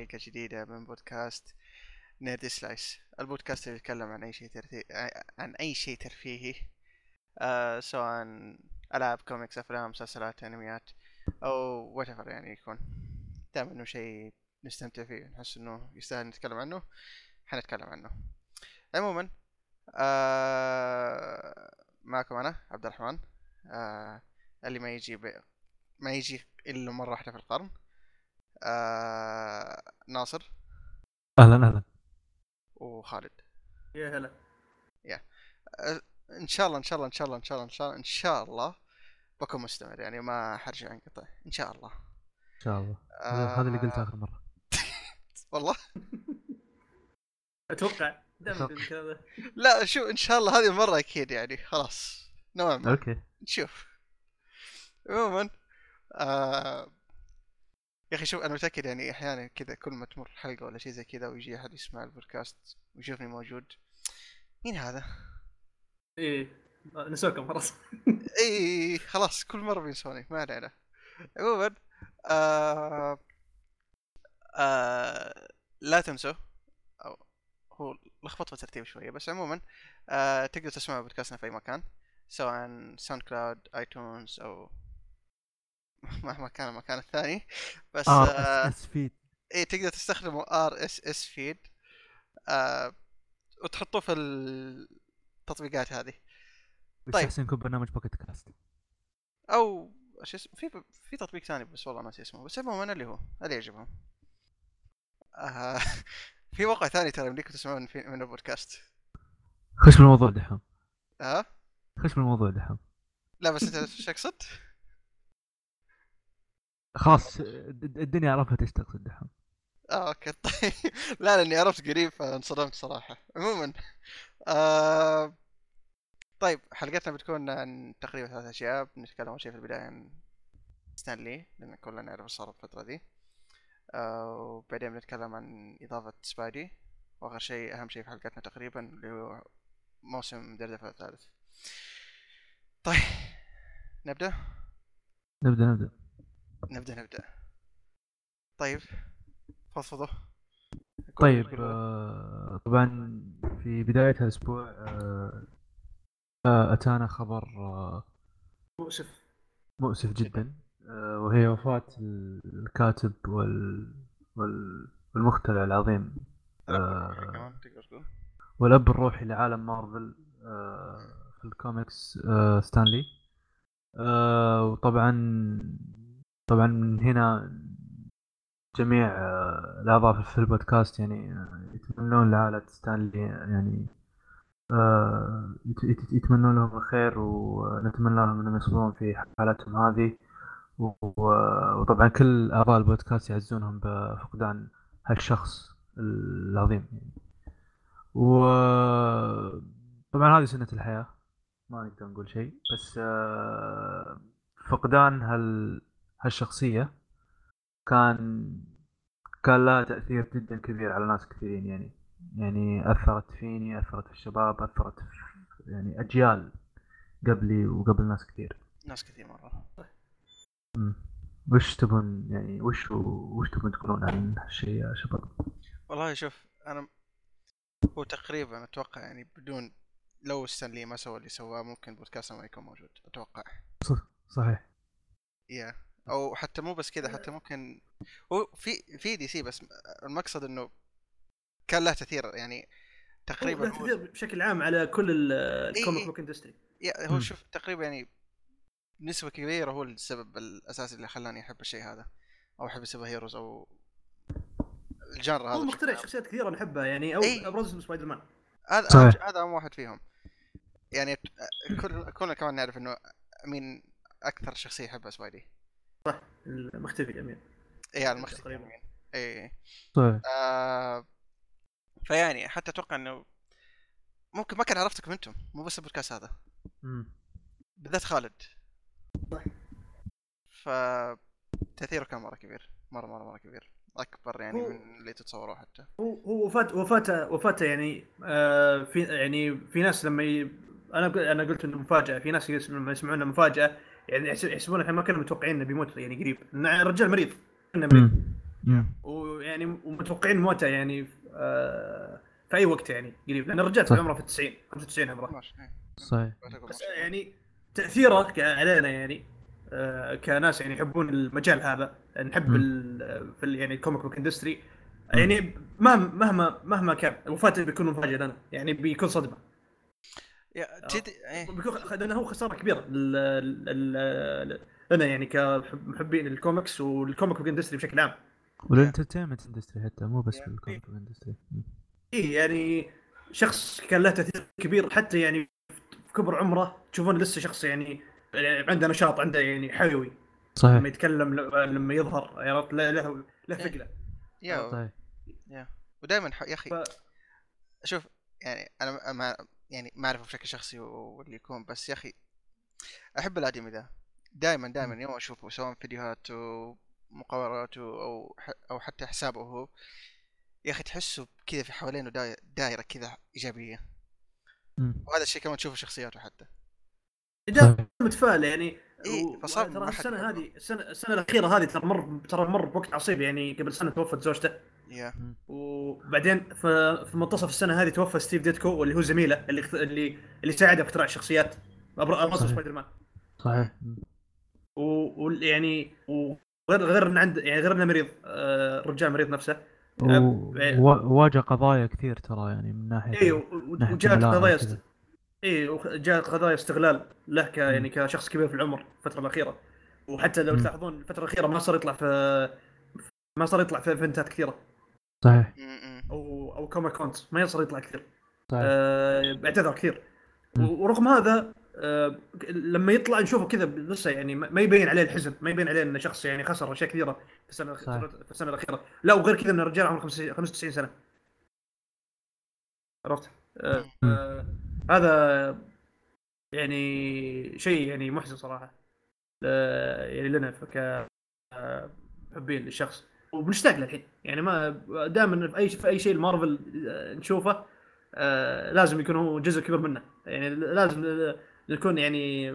حلقة جديدة من بودكاست Nerd Slice. البودكاست اللي يتكلم عن أي شيء ترفيهي عن أي شيء ترفيهي آه سواء ألعاب كوميكس أفلام مسلسلات أنميات أو وات يعني يكون. دام إنه شيء نستمتع فيه نحس إنه يستاهل نتكلم عنه. حنتكلم عنه. عموما آه معكم أنا عبد الرحمن. آه اللي ما يجي ب... ما يجي إلا مرة واحدة في القرن. آه ناصر. أهلا أهلا. وخالد. يا هلا. آه إن شاء الله إن شاء الله إن شاء الله إن شاء الله إن شاء الله إن شاء الله بكون مستمر يعني ما حرجع انقطع إن شاء الله. إن شاء الله. هذا هذا اللي قلته آخر مرة. والله. أتوقع. لا شو إن شاء الله هذه المره أكيد يعني خلاص. نوعا ما أوكي. نشوف عموما آه يا أخي شوف أنا متأكد يعني أحيانا كذا كل ما تمر حلقة ولا شيء زي كذا ويجي أحد يسمع البودكاست ويشوفني موجود مين هذا؟ إيه نسوكم خلاص اي خلاص كل مرة بينسوني ما علينا عموما آه آه لا تنسوا أو هو لخبط في الترتيب شوية بس عموما آه تقدر تسمعوا بودكاستنا في أي مكان سواء SoundCloud iTunes أو مهما كان المكان الثاني. بس R آه SS feed إيه تقدر تستخدموا RSS feed آه وتحطوه في التطبيقات هذه. بس طيب. أحسن يكون برنامج Pocket Casts أو شو اسمه في في تطبيق ثاني بس والله ناسي اسمه. بس عموما اللي هو اللي يعجبهم. آه في موقع ثاني ترى يمديكم تسمعون في من البودكاست. خش بالموضوع دحوم. ها خش بالموضوع دحوم. لا بس أنت إيش تقصد؟ خلاص الد- الدنيا عرفت إيش تقصد دحوم آه أوكي. طيب لا لأني عرفت قريب فانصدمت صراحة. عموما آه طيب حلقتنا بتكون عن تقريبا ثلاث أشياء. بنتكلم أول شيء في البداية عن ستانلي لأن كلنا نعرف إيش صار الفترة دي. آه وبعدين بنتكلم عن إضافة سبايدي وآخر شيء أهم شيء في حلقتنا تقريبا اللي هو موسم دردفه الثالث. طيب نبدأ؟ نبدأ نبدأ. نبدأ نبدأ. طيب فضفضوا طيب آه طبعا في بداية الأسبوع آه آه أتانا خبر آه مؤسف. مؤسف جدا. آه وهي وفاة الكاتب وال وال والمخترع العظيم. آه كمان تقدر تقول. والأب الروحي لعالم مارفل آه، في الكوميكس آه، ستان لي. آه، وطبعا طبعا من هنا جميع آه، الأعضاء في البودكاست يعني آه، يتمنون لعائلة ستان لي يعني آه، يت- يت- يتمنون لهم الخير ونتمنى لهم أنهم يصبرون في حالتهم هذه وطبعا كل أعضاء البودكاست يعزونهم بفقدان هالشخص العظيم يعني. و طبعا هذه سنة الحياة ما نقدر نقول شيء بس فقدان هال هالشخصية كان كان لها تأثير جدا كبير على ناس كثيرين يعني. يعني أثرت فيني أثرت في الشباب أثرت في يعني أجيال قبلي وقبل ناس كثير. ناس كثير مرة. وش تبون يعني وش وش تبون تقولون عن هالشيء يا شباب؟ والله شوف أنا هو تقريبا أتوقع يعني بدون لو ستانلي ما سوى اللي سواه ممكن بودكاست ما يكون موجود أتوقع. صحيح. يا أو حتى مو بس كذا حتى ممكن هو في في DC بس المقصد إنه كان له تأثير يعني تقريبا له هو تأثير بشكل عام على كل ال- إيه. ال comic book industry هو. شوف تقريبا يعني نسبة كبيرة هو السبب الأساسي اللي خلاني أحب الشيء هذا أو أحب ال super heroes أو ال genre هذا هو مخترع. شخصيات كثيرة نحبها يعني أو إيه. ابرزهم سبايدر مان هذا. هذا أهم واحد فيهم يعني كل كلنا كمان نعرف إنه مين أكثر شخصية يحبها سبايدي المختفي الأمين إيه المختفي تقريباً. يعني. إيه صحيح آه فيعني حتى أتوقع إنه ممكن ما كان عرفتكم أنتم مو بس البودكاست هذا مم. بالذات خالد صح. ف تأثيره كان مرة كبير مرة مرة مرة كبير أكبر يعني هو- من اللي تتصوروه حتى هو هو وفاته وفاته وفاته يعني آه في يعني في ناس لما ي... أنا قل- أنا قلت إنه مفاجأة في ناس يسم- لما يسمعون مفاجاه يعني يحس- يحسبون إحنا ما كنا متوقعين إنه بيموت يعني قريب. الرجال مريض. كنا مريض. ويعني ومتوقعين موته يعني آه في أي وقت يعني قريب. لأن الرجال صح. عمره في 90 95 عمره. صحيح. بس. يعني تأثيره ك- علينا يعني آه كناس يعني يحبون المجال هذا. نحب. ال- في ال- يعني ال comic book industry يعني مهما مهما مهما كان وفاته بيكون مفاجاه لنا يعني بيكون صدمة. تدري إيه. بيكون لأنه هو خسارة كبيرة. لنا يعني كمحبين ال comics وال comic book industry بشكل عام. وال entertainment industry حتى مو بس ال comic industry. اي يعني شخص كان له تأثير كبير حتى يعني في كبر عمره تشوفون لسه شخص يعني عنده نشاط عنده يعني حيوي. لما صحيح يتكلم ل- لما يظهر عرفت؟ له له له ثقلة. yeah. صحيح. ودائما يا أخي ف- شوف يعني أنا ما يعني ما أعرفه بشكل شخصي واللي يكون بس يا أخي أحب الادمي ذا دائما دائما يوم أشوفه سواء فيديوهات ومقابلات أو أو حتى حسابه هو يا أخي تحسه كذا في حوالينه داي- دايرة كذا إيجابية. وهذا الشيء كمان تشوفه في شخصياته حتى. دائما متفائل يعني إيه، فصار ترى السنة. هذه السنة السنة الأخيرة هذه ترى مر ترى مر بوقت عصيب يعني قبل سنة توفت زوجته yeah وبعدين في, في منتصف السنة هذه توفى ستيف ديتكو اللي هو زميله اللي اللي اللي ساعده في اختراع الشخصيات ابرز صحيح. سبايدر مان صحيح. ويعني وغير غير ان عنده يعني غير انه مريض آه، رجال مريض نفسه و- و- واجه قضايا كثير ترى يعني من ناحية اي ناحية وجاءت قضايا. اي وجاءت قضايا استغلال له ك يعني كشخص كبير في العمر الفترة الأخيرة. وحتى لو. تلاحظون الفترة الأخيرة ما صار يطلع في ما صار يطلع في إيفنتات كثيرة. صحيح. أو أو Comic Cons ما صار يطلع كثير. صحيح. آه، اعتذر كثير. ورغم هذا آه، لما يطلع نشوفه كذا لسه يعني ما ما يبين عليه الحزن ما يبين عليه انه شخص يعني خسر أشياء كثيرة في السنة صحيح. في السنة الأخيرة. لا وغير كذا إن الرجال عمره 95 سنة. عرفت؟ آه،. آه، هذا يعني شيء يعني محزن صراحة. يعني لنا ك محبين للشخص وبنشتاق له الحين. يعني ما دائما في اي في أي شيء المارفل آه، نشوفه آه، لازم يكون هو جزء كبير منه. يعني لازم نكون يعني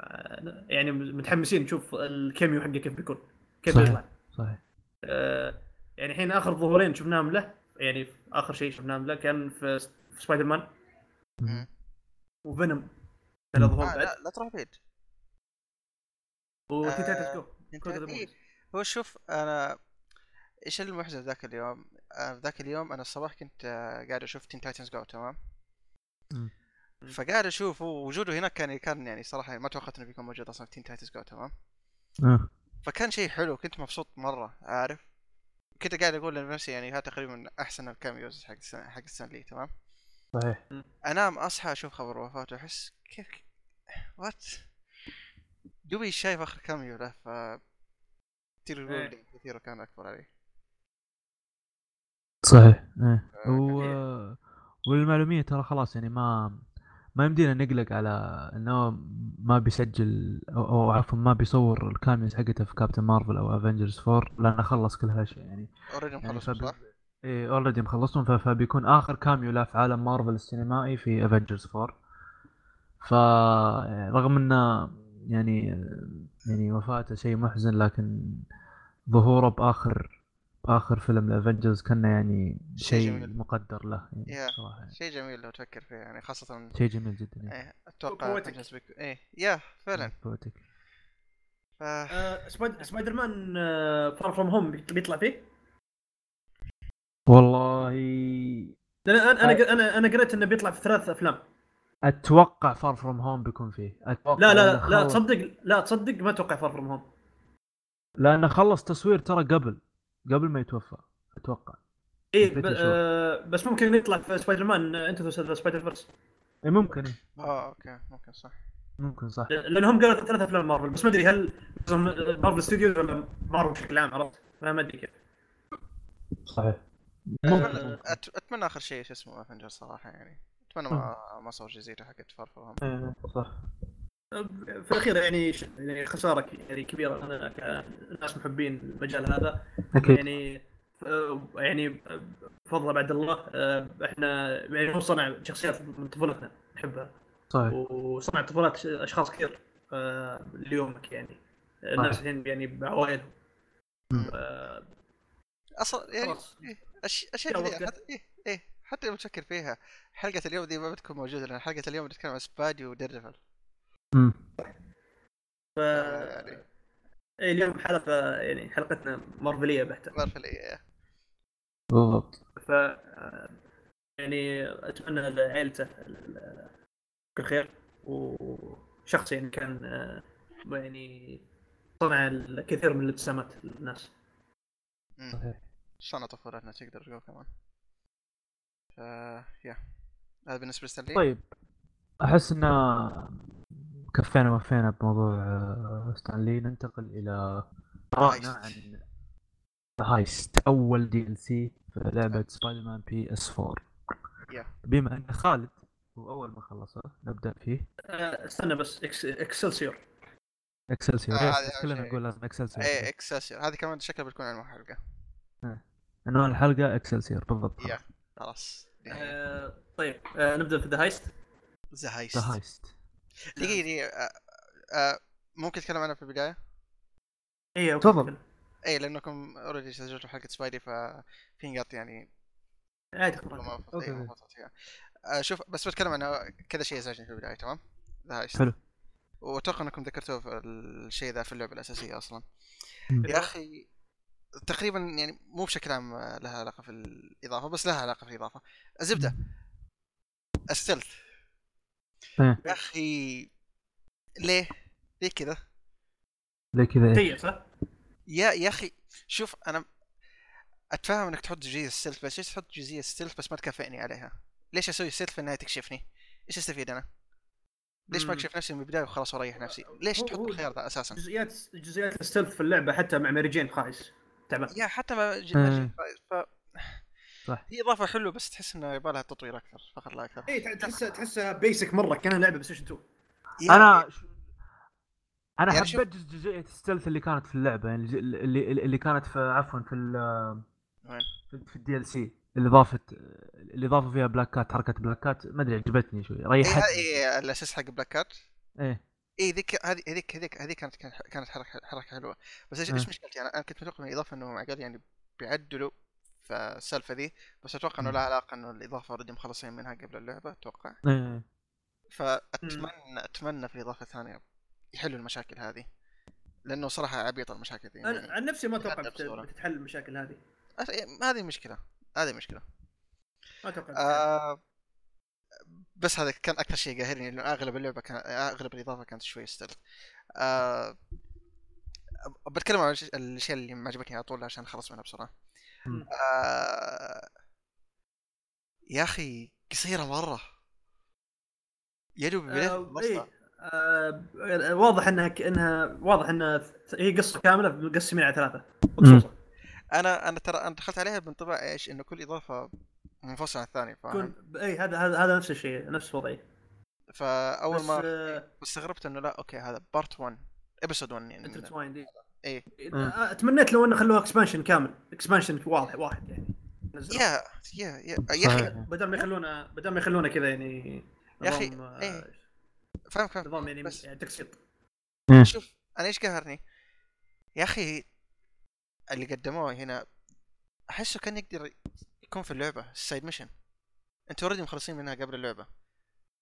آه، يعني متحمسين نشوف ال cameo حقه كيف بيكون كيف صحيح. بيطلع. صحيح. آه، يعني الحين آخر ظهورين شفناهم له. يعني آخر شيء شفناهم له كان في في سبايدر مان. مم. و Venom. ظهور آه بعد. لا لا تروح بعيد. وتي آه، Titans Go. هو شوف أنا إيش المحزن ذاك اليوم؟ آه، ذاك اليوم أنا الصباح كنت آه، قاعد أشوف Teen Titans Go تمام. فقاعد أشوف هو وجوده هناك كان كان يعني صراحة ما توقعت إنه بيكون موجود أصلا في Teen Titans Go تمام؟ آه. فكان شيء حلو كنت مبسوط مرة عارف؟ كنت قاعد أقول لنفسي يعني هذا تقريبا من أحسن ال cameos حق السنة حق السنة لي تمام؟ صحيح. انام أصحى أشوف خبر وفاته أحس كيف what دوبي شايف آخر cameo له ف كثير يقول إيه. كثير كان أكبر علي صحيح إيه. آه، و... وللمعلومية ترى خلاص يعني ما ما يمدينا نقلق على إنه ما بيسجل أو, أو عفوا ما بيصور ال cameos حقته في Captain Marvel أو Avengers 4 لأنه خلص كل هالأشياء يعني. already يعني مخلص فبي... صح؟ إيه already مخلصهم فبيكون آخر cameo له في عالم مارفل السينمائي في Avengers 4 ف رغم إنه يعني يعني وفاته شيء محزن لكن ظهوره بآخر بآخر فيلم ال Avengers كان يعني شيء. مقدر له يعني. صراحة يعني. شيء جميل لو تفكر فيه يعني خاصة شيء جميل جدا يعني. إيه أتوقع بيك... إيه يا فعلا بوتك. ف... آه، Spid- Spider-Man Far From Home بيطلع فيه والله أنا أنا أنا أنا قريت إنه بيطلع في ثلاث أفلام. أتوقع Far From Home بيكون فيه. أتوقع لا لا لا تصدق لا تصدق ما أتوقع Far From Home لأنه خلص تصوير ترى قبل قبل ما يتوفى أتوقع. اي. آه، بس ممكن يطلع في Spider-Man Into the Spider-Verse إيه ممكن إيه. آه okay ممكن صح. ممكن صح. لأنهم قالوا ثلاث أفلام مارفل بس ما أدري هل Marvel Studios ولا مارفل بشكل عام عرفت؟ ما ما أدري كيف. صحيح. اتمنى أت... أتمنى آخر شيء شو اسمه Avenger صراحة يعني. أتمنى ما ما صور جزيرة حقت Far From إيه، صح. في الأخير يعني يعني خسارة يعني كبيرة. أنا كناس محبين المجال هذا. أكيد. يعني آه، يعني فضل بعد الله. آه، إحنا يعني هو صنع شخصيات من طفولتنا نحبها. صحيح. وصنع طفولات ش- أشخاص كثير آه، ليومك يعني. الناس. الحين يعني بعوائلهم. آه، أصلا يعني خلاص. إيه، اشياء كذا. حتى إيه إيه حتى لو تفكر فيها حلقة اليوم دي ما بتكون موجودة لأن حلقة اليوم بنتكلم عن سبادي وديرفل مم. ف يعني. إيه، اليوم حلقة يعني حلقتنا مارفلية بحتة. مارفل إيه بالضبط. ف يعني أتمنى لعائلته كل خير وشخص يعني كان آه، يعني صنع الكثير من الابتسامات للناس. صحيح. صنع طفولتنا تقدر تقول كمان. ف يا. هذا بالنسبة لستانلي طيب. أحس إن كفينا وفينا بموضوع آه، ستانلي. ننتقل إلى Heist. عن Heist. أول DLC في لعبة Spider-Man PS 4 يا. بما إن خالد هو أول ما خلصه نبدأ فيه. آه، استنى بس. Ex... Excelsior. Excelsior. آه، أول كلنا. نقول لازم Excelsior. إيه Excelsior هذه كمان شكلها بتكون عنوان حلقة عنوان الحلقة Excelsior بالضبط يا خلاص. آه، طيب آه، نبدأ في The Heist The Heist The Heist دقيقة دقيقة آه، ممكن اتكلم عنها في البداية؟ اي. تفضل. اي لأنكم already سجلتوا حلقة Spidey ففي نقاط يعني عادي. إيه،. آه، شوف بس بتكلم عن كذا شيء ازعجني في البداية تمام؟ The Heist حلو. وأتوقع إنكم ذكرتوا في الشيء ذا في اللعبة الأساسية أصلا. يا أخي تقريبا يعني مو بشكل عام لها علاقة في الإضافة بس لها علاقة في الإضافة الزبدة ال stealth. يا أخي ليه؟ ليه كذا؟ ليه كذا إيه؟ صح؟ يا يا أخي شوف أنا أتفهم إنك تحط جزئية stealth بس ليش تحط جزئية stealth بس ما تكافئني عليها؟ ليش أسوي stealth في النهاية تكشفني؟ إيش أستفيد أنا؟ ليش ما. أكشف نفسي من البداية وخلاص وأريح نفسي؟ ليش تحط الخيار ذا أساسا؟ جزئيات جزئيات ال stealth في اللعبة حتى مع Mary Jane خايس تعبان يا حتى ما ج... ما إيه. ج... ف... صح. هي إضافة حلوة بس تحس انه يبغى لها تطوير أكثر فقط لا أكثر. اي تحسها تحسها basic مرة كأنها لعبة 2 يا- أنا أنا يعني شوف- حبيت جز- جزئية ال stealth اللي كانت في اللعبة يعني الج- اللي اللي كانت في عفوا في ال؟ في- في ال DLC اللي ضافت اللي ضافوا فيها Black Cat حركة Black Cat ما أدري عجبتني شوي ريحتني. اي الأساس حق Black Cat إيه. اي ذيك هذه هذيك هذيك هذيك كانت كانت حركة حركة حلوة. بس إيش مشكلتي؟ أنا أنا كنت متوقع من الإضافة إنه على الاقل يعني بيعدلوا في السالفة ذي بس أتوقع إنه. لها علاقة إنه الإضافة already مخلصين منها قبل اللعبة أتوقع. إيه فأتمنى أتمنى في الاضافه الثانية يحلوا المشاكل هذه. لأنه صراحة عبيطة المشاكل ذي أنا يعني عن نفسي ما أتوقع. بتتحل المشاكل هذه. أه، هذه مشكلة هذه مشكلة. ما أتوقع. آه بس هذا كان أكثر شيء قاهرني لأنه أغلب اللعبة كان أغلب الإضافة كانت شوي stealth آه بتكلم عن الاشياء اللي ما عجبتني على طول عشان أخلص منها بسرعة. آه يا أخي قصيرة مرة. يا دوب آه،. إيه. آه، واضح إنها ك- انها واضح إنها هي قصة كاملة مقسمين على ثلاثة. مخصوصه أنا أنا ترى أنا دخلت عليها بانطباع إيش؟ إنه كل إضافة منفصله عن الثانية فاهم؟ يكون اي هذا هذا هذا نفس الشيء نفس الوضعية. فأول بس ما آه، استغربت إنه لا أوكي هذا part 1 episode 1 يعني. انترتوايند إيه. إيه. آه، تمنيت لو إنه خلوها expansion كامل. expansion واضح واحد يعني. يا يا يا يا أخي. بدل ما يخلونا بدل ما يخلونا كذا يعني يا نظام، آه، إيه. فاهم فاهم. نظام يعني بس- يعني تقسيط إيه. شوف أنا إيش قهرني؟ يا أخي اللي قدموه هنا أحسه كان يقدر يكون في اللعبة. ال side mission أنتوا already مخلصين منها قبل اللعبة.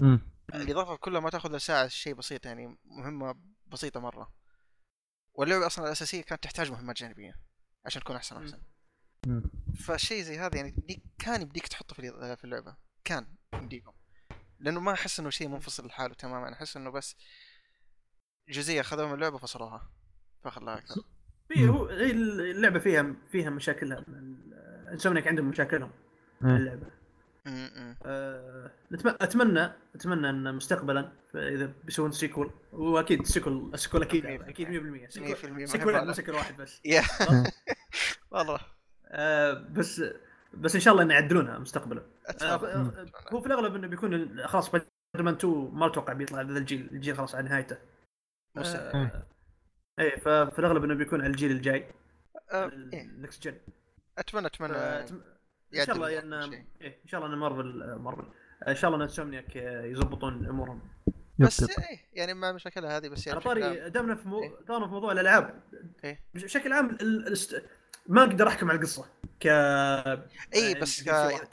مم. الإضافة كلها ما تاخذ ساعة شيء بسيط يعني مهمة بسيطة مرة. واللعبة أصلا الأساسية كانت تحتاج مهمات جانبية عشان تكون أحسن واحسن مم. فشيء زي هذا يعني DLC كان يمديك تحطه في في اللعبة. كان يمديكم لأنه ما أحس إنه شيء منفصل لحاله تماما. أحس إنه بس جزئية أخذوها من اللعبة فصلوها. لا أكثر في هو هي اللعبة فيها فيها مشاكلها انسومنيك عندهم مشاكلهم إيه. اللعبة. أه نتم- أتمنى أتمنى أن مستقبلا إذا بيسوون sequel وأكيد sequel ال sequel أكيد أكيد 100% sequel 100% sequel مو sequel واحد بس. يا. والله. أه بس بس إن شاء الله انه يعدلونها مستقبلا. أه اتمنى آه، هو في الأغلب إنه بيكون خلاص سبايدر مان 2 ما أتوقع بيطلع ذا الجيل الجيل خلاص على نهايته. آه، إيه ففي الأغلب إنه بيكون على الجيل الجاي. آه، إيه. ال next gen اتمنى أتمنى فأتم- إن شاء الله ان. إيه إن شاء الله إن مارفل آه، مارفل. آه، إن شاء الله إن انسومنياك آه، يزبطون أمورهم. بس إيه يعني ما مشاكلها هذه بس يعني على. طاري دامنا في مو... إيه. دامنا في موضوع الألعاب. إيه. بشكل عام ال... الاست... ما أقدر أحكم على القصة. ك اي يعني بس ك...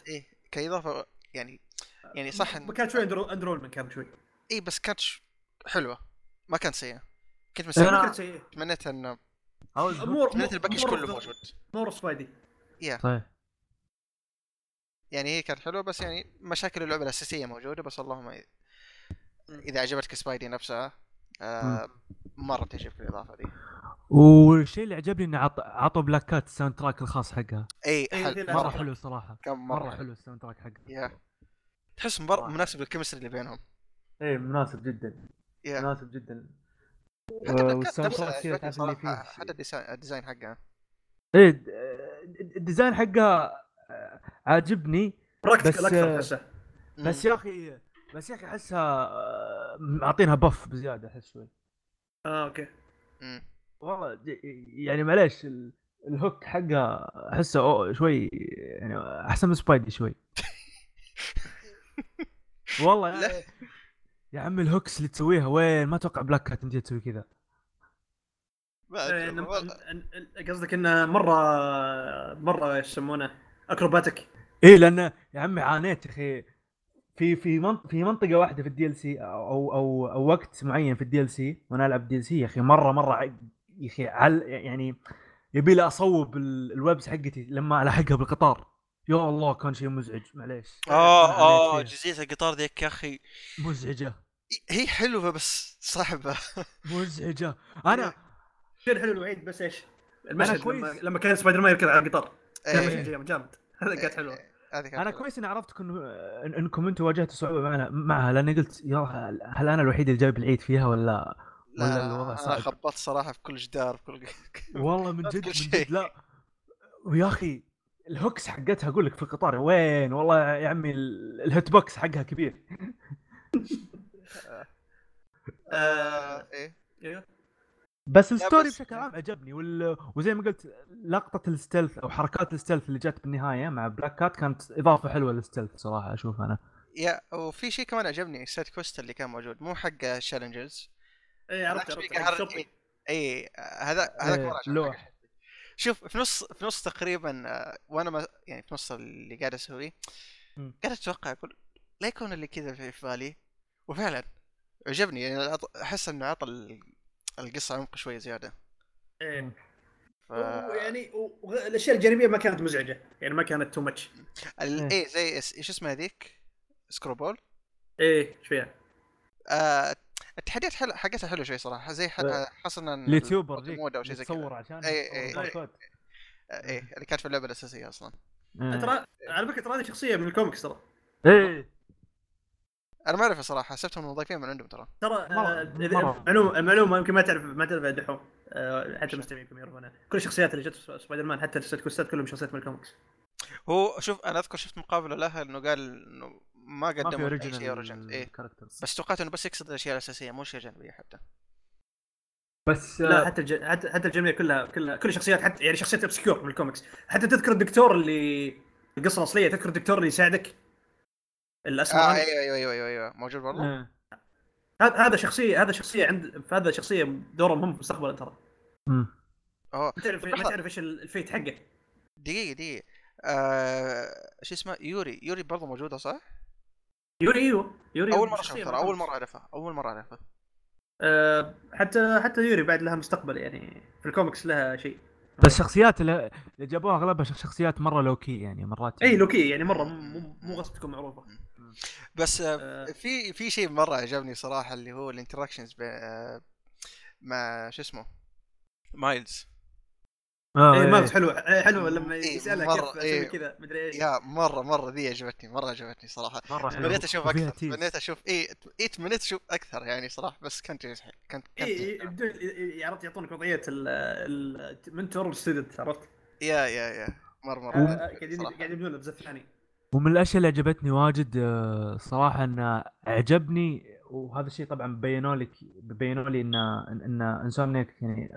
اي كإضافة يعني يعني صح إن- كان شوي اندرو اندرولمنت كان شوي. اي بس كانت حلوة. ما كانت سيئة. كنت أنا- كانت سيئة. تمنيت ان عاوز مور تمنيت الباكج كله موجود. مور سبايدي. صحيح. يعني هي كانت حلوة بس يعني مشاكل اللعبة الأساسية موجودة بس اللهم إذا عجبتك سبايدي نفسها آه مرة تعجبك الإضافة دي. والشيء اللي عجبني إنه عط... عطوا بلاك كات الساوند تراك الخاص حقها. إي حل مرة. حلو صراحة. كان مرة مرة حلو. ال soundtrack حقها. يا. تحس مر... مناسب لل chemistry اللي بينهم. إيه مناسب جدا. يا. مناسب جدا. حتى بلاك كات وال sound نفسها track كذا عجبتني تعرف اللي صراحة فيه حتى ال design ال design حقها. إيه ال design حقها آه، عاجبني بس- أكثر احسه بس يا أخي بس يا أخي أحسها آه، معطينها buff بزيادة أحس شوي. آه أوكي. والله يعني معليش ال- ال hook حقها أحسه أو- شوي يعني أحسن من سبايدي شوي. والله يا. يا عم ال hooks اللي تسويها وين؟ ما أتوقع بلاك كات تمديها تسوي كذا ما إيه، أدري، إن- والله. إن- إن- قصدك إنه مرة مرة إيش يسمونه؟ acrobatic إيه لأن يا عمي عانيت يا أخي. في في منطقه في منطقة واحدة في ال DL C أو أو أو وقت معين في ال DLC وأنا ألعب DLC يا أخي مرة مرة ع- يا أخي عل يعني يبي لي أصوب ال- ال webs حقتي لما الحقها بالقطار. يا الله كان شيء مزعج معليش. آه آه. جزئية القطار ذيك يا أخي. مزعجة. هي حلوة بس صعبة. مزعجة. أنا الشيء الحلو الوحيد بس إيش؟ المشهد كويس. لما, لما كان سبايدر مان يركض على القطار كان إيه. مشهد جامد جامد هذا كانت حلوة هذه كانت أنا. كويس إني عرفت إن- إنكم أنتم واجهتوا صعوبة معنا معها لأني قلت يا هل- هل أنا الوحيد اللي جايب العيد فيها ولا ولا لا الوضع أنا صعب؟ خبطت صراحة في كل جدار في كل والله من جد من. جد لا ويا أخي ال hooks حقتها أقول لك في القطار وين والله يا عمي ال- ال hit box حقها كبير آه، إيه أيوه بس ال story بس- بشكل عام عجبني وال... وزي ما قلت لقطة ال stealth أو حركات ال stealth اللي جت بالنهاية مع بلاك كات كانت إضافة حلوة لل stealth صراحة أشوف أنا يا وفي شيء كمان عجبني ال side quest اللي كان موجود مو حق ال challenges إيه عرفت. اي هذا هذاك إيه، مرة عجبني لوح. شوف في نص في نص تقريبا آه، وأنا ما يعني في نص اللي قاعد أسويه. قاعد أتوقع أقول لا يكون اللي كذا في في بالي وفعلا عجبني يعني أط- أحس إنه عطى القصة عمق شوي زيادة إيه ف... يعني الأشياء الجانبية ما كانت مزعجة يعني ما كانت too much. إيه. إيه زي إيش اسمها ذيك؟ سكروبال إيه إيش فيها؟ آه التحديات حل... حقتها حلوة شوي صراحة زي ح... آه، حصلنا ال YouTuber ذيك أو شيء زي كذا تصور عشان إيه، إيه. تصور باركور. آه، إيه اللي كانت في اللعبة الأساسية أصلا إيه. ترى على فكرة ترى هذه شخصية من الكوميكس ترى إيه أنا ما اعرفها صراحة حسبتهم مضيفين من عندهم ترى. ترى مرة- آه،. معلومه المعلومه يمكن ما تعرف ما تعرف دحوم آه، حتى المستمعين يمكن يعرفونها كل الشخصيات اللي جت في سبايدر مان حتى ال side quest ات كلهم شخصيات من الكوميكس. هو شوف أنا أذكر شفت مقابلة لها إنه قال إنه ما قدموا اي شيء إيه. characters بس توقعت إنه بس يقصد الأشياء الأساسية مو اشياء جانبيه حتى. بس لا حتى الج... حتى حتى الجميع كلها كلها كل الشخصيات حتى يعني شخصيات obscure من الكوميكس. حتى تذكر الدكتور اللي القصة الأصلية تذكر الدكتور اللي يساعدك؟ آه الاسمراني أيوه أيوه أيوه أيوه, أيوة. موجود والله إيه. هذا هذا شخصية هذا شخصية عند هذا شخصية دوره مهم في المستقبل ترى. ما تعرف ما. تعرف إيش ال- ال fate حقه. دقيقة دقيقة. آه... شو اسمه؟ يوري يوري برضه موجودة صح؟ يوري أيوه. يوري أول مرة من ترى أول. مرة أعرفها أول مرة أعرفها. آه، حتى حتى يوري بعد لها مستقبل يعني في الكوميكس لها شيء. بس الشخصيات اللي جابوها أغلبها شخ- شخصيات مرة لوكي يعني مرات إي لوكي يعني مرة مو مو- مو غصب تكون معروفه بس آه... آه، في في شيء مرة عجبني صراحة اللي هو ال interactions ب... آه... مع شو اسمه؟ مايلز. آه اي إيه. ما مالز حلو آه، حلو لما إيه، يسالها مرة، كيف أسوي إيه. كذا مدري إيش. yeah مرة مرة ذي عجبتني مرة عجبتني صراحة. مرة حلو تمنيت أشوف أكثر. تمنيت أشوف اي اي تمنيت أشوف أكثر يعني صراحة بس كانت كانت كانت اي إي، بدون عرفت يعطونك وضعية ال- mentor وال student عرفت؟ yeah yeah yeah. مرة مرة قاعدين. قاعدين يبنون الجزء الثاني ومن الأشياء اللي عجبتني واجد آه، صراحة انه عجبني وهذا الشيء طبعا بينوا لي بينوا لي إن إن Insomniac يعني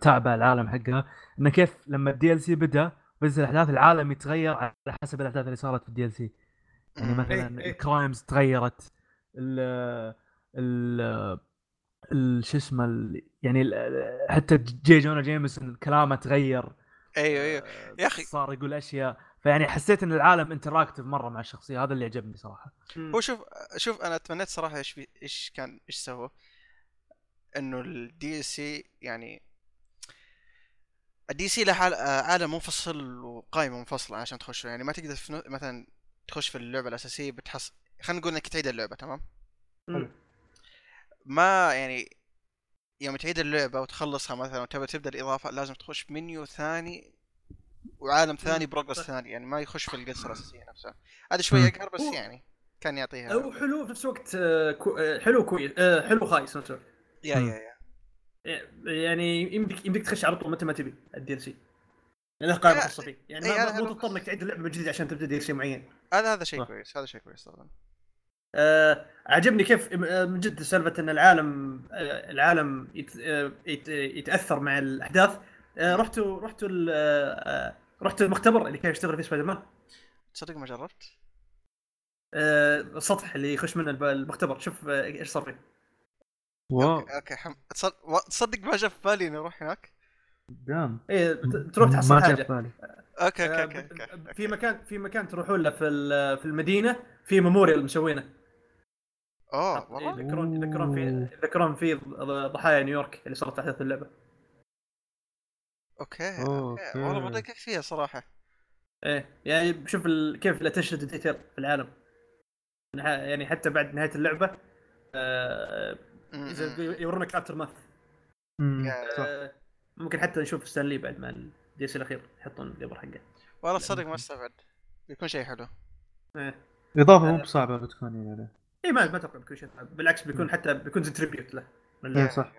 تابع العالم حقها انه كيف لما ال DLC بدأ بس الأحداث العالم يتغير على حسب الأحداث اللي صارت في ال DLC يعني. مثلا إيه، إيه. ال crimes تغيرت ال ال شو اسمه يعني ال- حتى J. Jonah Jameson كلامه تغير أيوه أيوه آه، يا أخي. صار يقول أشياء فيعني حسيت إن العالم interactive مرة مع الشخصية هذا اللي عجبني صراحة. هو شوف شوف أنا تمنيت صراحة إيش في إيش كان إيش سووا؟ إنه الدي سي يعني الدي سي له آه، عالم منفصل وقائمه منفصله عشان تخشه يعني ما تقدر في نو- مثلا تخش في اللعبة الأساسية بتحصل خلينا نقول إنك تعيد اللعبة تمام؟ مم. ما يعني يوم تعيد اللعبة وتخلصها مثلا وتبى تبدا الإضافة لازم تخش منيو ثاني وعالم ثاني progress. ثاني يعني ما يخش في القصة الأساسية نفسها. هذا شوية مم. اقهر بس هو- يعني كان يعطيها. هو حلو في نفس الوقت آه، آه، حلو كويس آه، حلو خايس نفس الوقت يا. yeah yeah. يعني يمديك يمديك تخش على طول متى ما تبي ال DLC لأنه قائمه خاصه فيه. يعني إيه، ما- مو تضطر إنك تعيد اللعبة من جديد عشان تبدأ DLC معين. هذا هذا شيء. كويس هذا شيء كويس طبعا. آه عجبني كيف من جد سالفة إن العالم آه العالم يت آه يت يتأثر مع الأحداث. رحتوا رحتوا ال- آه آه، رحتوا المختبر اللي كان يشتغل فيه سبايدر مان تصدق ما جربت؟ آه السطح اللي يخش منه الب- المختبر. شوف آه، إيش صار فيه. wow. Okay حم... تصدق ما جاء في بالي إني أروح هناك. دام. إيه تروح تحصل ما جاء حاجة. في بالي. okay آه، okay okay, ب- أوكي. في مكان في مكان تروحون له في ال- في المدينة في memorial مسوينه. أوه والله؟ يذكرون يذكرون في يذكرون في ضحايا نيويورك اللي صارت احداث اللعبة. okay. Okay. والله ما دققت فيها صراحة. إيه يعني شوف ال... كيف ال attention detail في العالم. يعني حتى بعد نهاية اللعبة آه... يورونك افتر ماث آه... ممكن حتى نشوف ستانلي بعد مع الدي اس الأخير يحطون القبر حقه. والله تصدق ما استبعد. بيكون شيء حلو. إيه. إضافة آه. مو بصعبه بتكون يعني إيه ما ما أتوقع بيكون شيء صعب. بالعكس بيكون حتى بيكون زي تريبيوت له. من اللعبة. صح.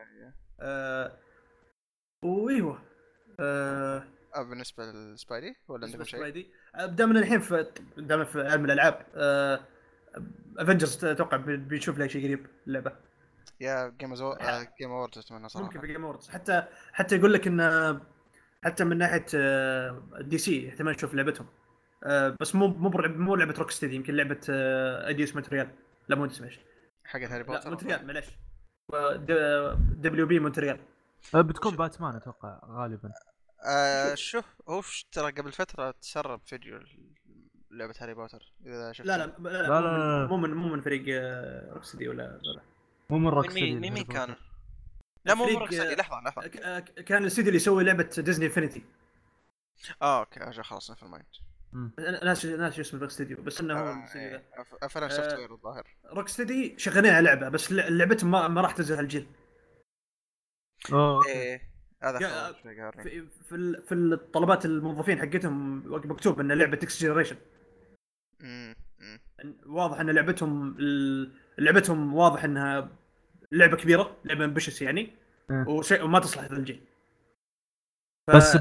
آه... وإيوه. آه... آه بالنسبة للسبايدي ولا عندكم شيء؟ لسبايدي دائما الحين في دائما في علم الألعاب. افنجرز أتوقع بي- بنشوف له شيء قريب اللعبه يا جيم زو... جيم اووردز أتمنى صراحة. ممكن في جيم اووردز حتى حتى يقول لك إن حتى من ناحية دي سي احتمال نشوف لعبتهم. آه، بس مو مو مو لعبة روك ستدي يمكن لعبة ايديوس مونتريال لا مو ايديوس حق هاري لا بوتر. مونتريال معلش دبليو بي مونتريال آه، بتكون باتمان أتوقع غالبا آه شوف هو ترى قبل فترة تسرب فيديو لعبة هاري بوتر إذا شفت لا لا لا, لا، لا, لا، لا. مو من مو من فريق روك ستدي ولا لا, لا. مو من روك مين مين هاري كان؟ لا مو روكستدي آه، لحظة لحظة آه، كان الاستديو اللي يسوي لعبة ديزني انفنتي آه أوكي أجل خلاص نفس المايند مم. ناس ناس اسمه روك ستديو بس إنه هو آه، الاستديو ذا. إيه، آه، سوفت وير الظاهر روك ستدي شغالين على لعبة بس لع- لعبتهم ما, ما راح تنزل هالجيل إيه هذا في في, ال- في الطلبات الموظفين حقتهم مكتوب إن لعبة next generation. واضح إن لعبتهم ال- لعبتهم واضح إنها لعبة كبيرة لعبة ambitious يعني إيه. وشيء وما تصلح هذا الجيل. ف- بس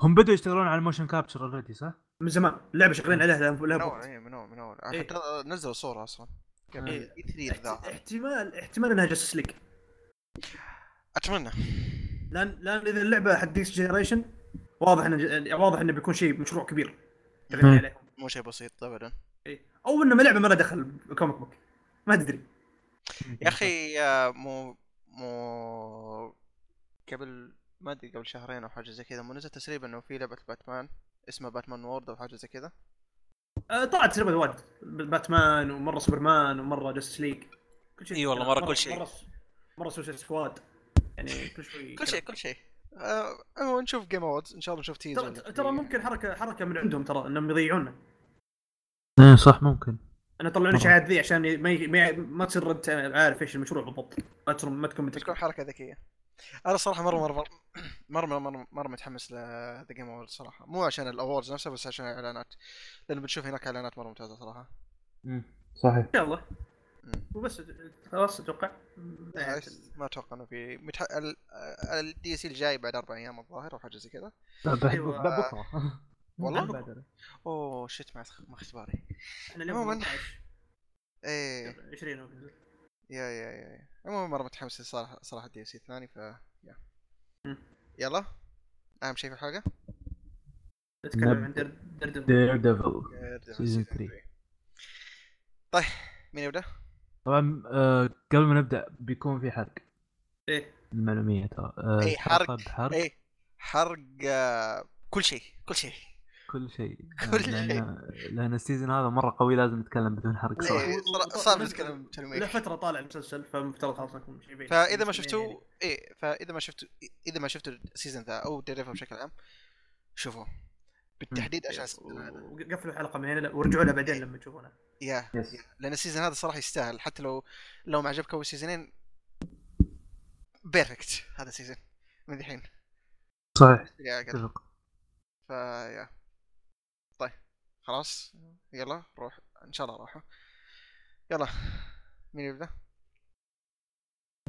هم بدوا يشتغلون على ال motion capture already صح؟ من زمان. اللعبه شغالين عليها لها من اول من اول من اول إيه. حتى نزلوا صورة أصلا. قبل إيه. E3 احت- الظاهر احتمال احتمال إنها Justice League أتمنى. لأن لأن إذا اللعبة حق next generation واضح انه واضح إنه بيكون شيء مشروع كبير. عليه. مو شيء بسيط ابدا. إيه. أو إنه لعبة ما لها دخل ب comic book. ما تدري. يا أخي آه، مو مو قبل ما أدري قبل شهرين أو حاجة زي كذا مو نزل تسريب إنه في لعبة باتمان اسمها باتمان وورد أو حاجة زي كذا؟ آه، طلعت تسريبات واجد باتمان ومرة سوبرمان ومرة Justice League كل شيء. إي والله، مرة كل شيء. مرة مرة Suicide Squad يعني كل شوي كل شيء كل شيء. آه عموما نشوف Game Awards إن شاء الله نشوف teaser ترى ممكن حركه حركة من عندهم ترى إنهم يضيعونا. إيه صح ممكن. أنا طلعوا. شهادات ذي عشان ما ي- ما, ي- ما تصير أنت عارف إيش المشروع بالضبط. ما تصير ما تكون تكون حركة ذكية. أنا صراحة مره مره مره مره مره, مرة متحمس ل The Game Awards صراحة. مو عشان ال awards نفسها بس عشان الاعلانات لأن بنشوف هناك إعلانات مرة ممتازة صراحة. صحيح. ان شاء الله مم. وبس خلاص أتوقع آه، ما أتوقع إنه في متح... ال DC الجاي بعد أربع أيام الظاهر أو حاجة زي كذا أيوة. بكرة والله؟ oh shit مع مع اختباري عموماً. 18 إيه 20 أو كذا. yeah yeah yeah yeah عموما مرة متحمس صراحة صراحة ال DC الثاني ف yeah. يلا أهم شيء في الحلقة نتكلم نب- عن Daredevil Daredevil Season Season 3. 3. طيب مين يبدأ؟ طبعا آه، قبل ما نبدأ بيكون في حرق. إيه. المعلومية ترى. آه، إيه، حرق. الحلقة بحرق. إيه حرق آه، كل شيء كل شيء. كل شيء. كل لأن لأن ال season هذا مرة قوي لازم نتكلم بدون حرق. إيه. صراحة صار- صار نتكلم. له فتره طالع المسلسل فمفترض خلاص نكون فإذا ما مستنيين شفتوا إيه فإذا ما شفتوا إذا ما شفتوا ال season ذا أو Daredevil بشكل عام شوفوا بالتحديد عشان يعني. وقفلوا الحلقة من هنا ورجعوا لها بعدين لما تشوفونها yeah لأن ال season هذا صراحة يستاهل حتى لو لو ما عجبك أول سيزونين but perfect هذا ال season من الحين. صحيح. yeah. اتفق. ف yeah طيب خلاص. يلا روح. إن شاء الله روحوا. يلا. مين يبدأ؟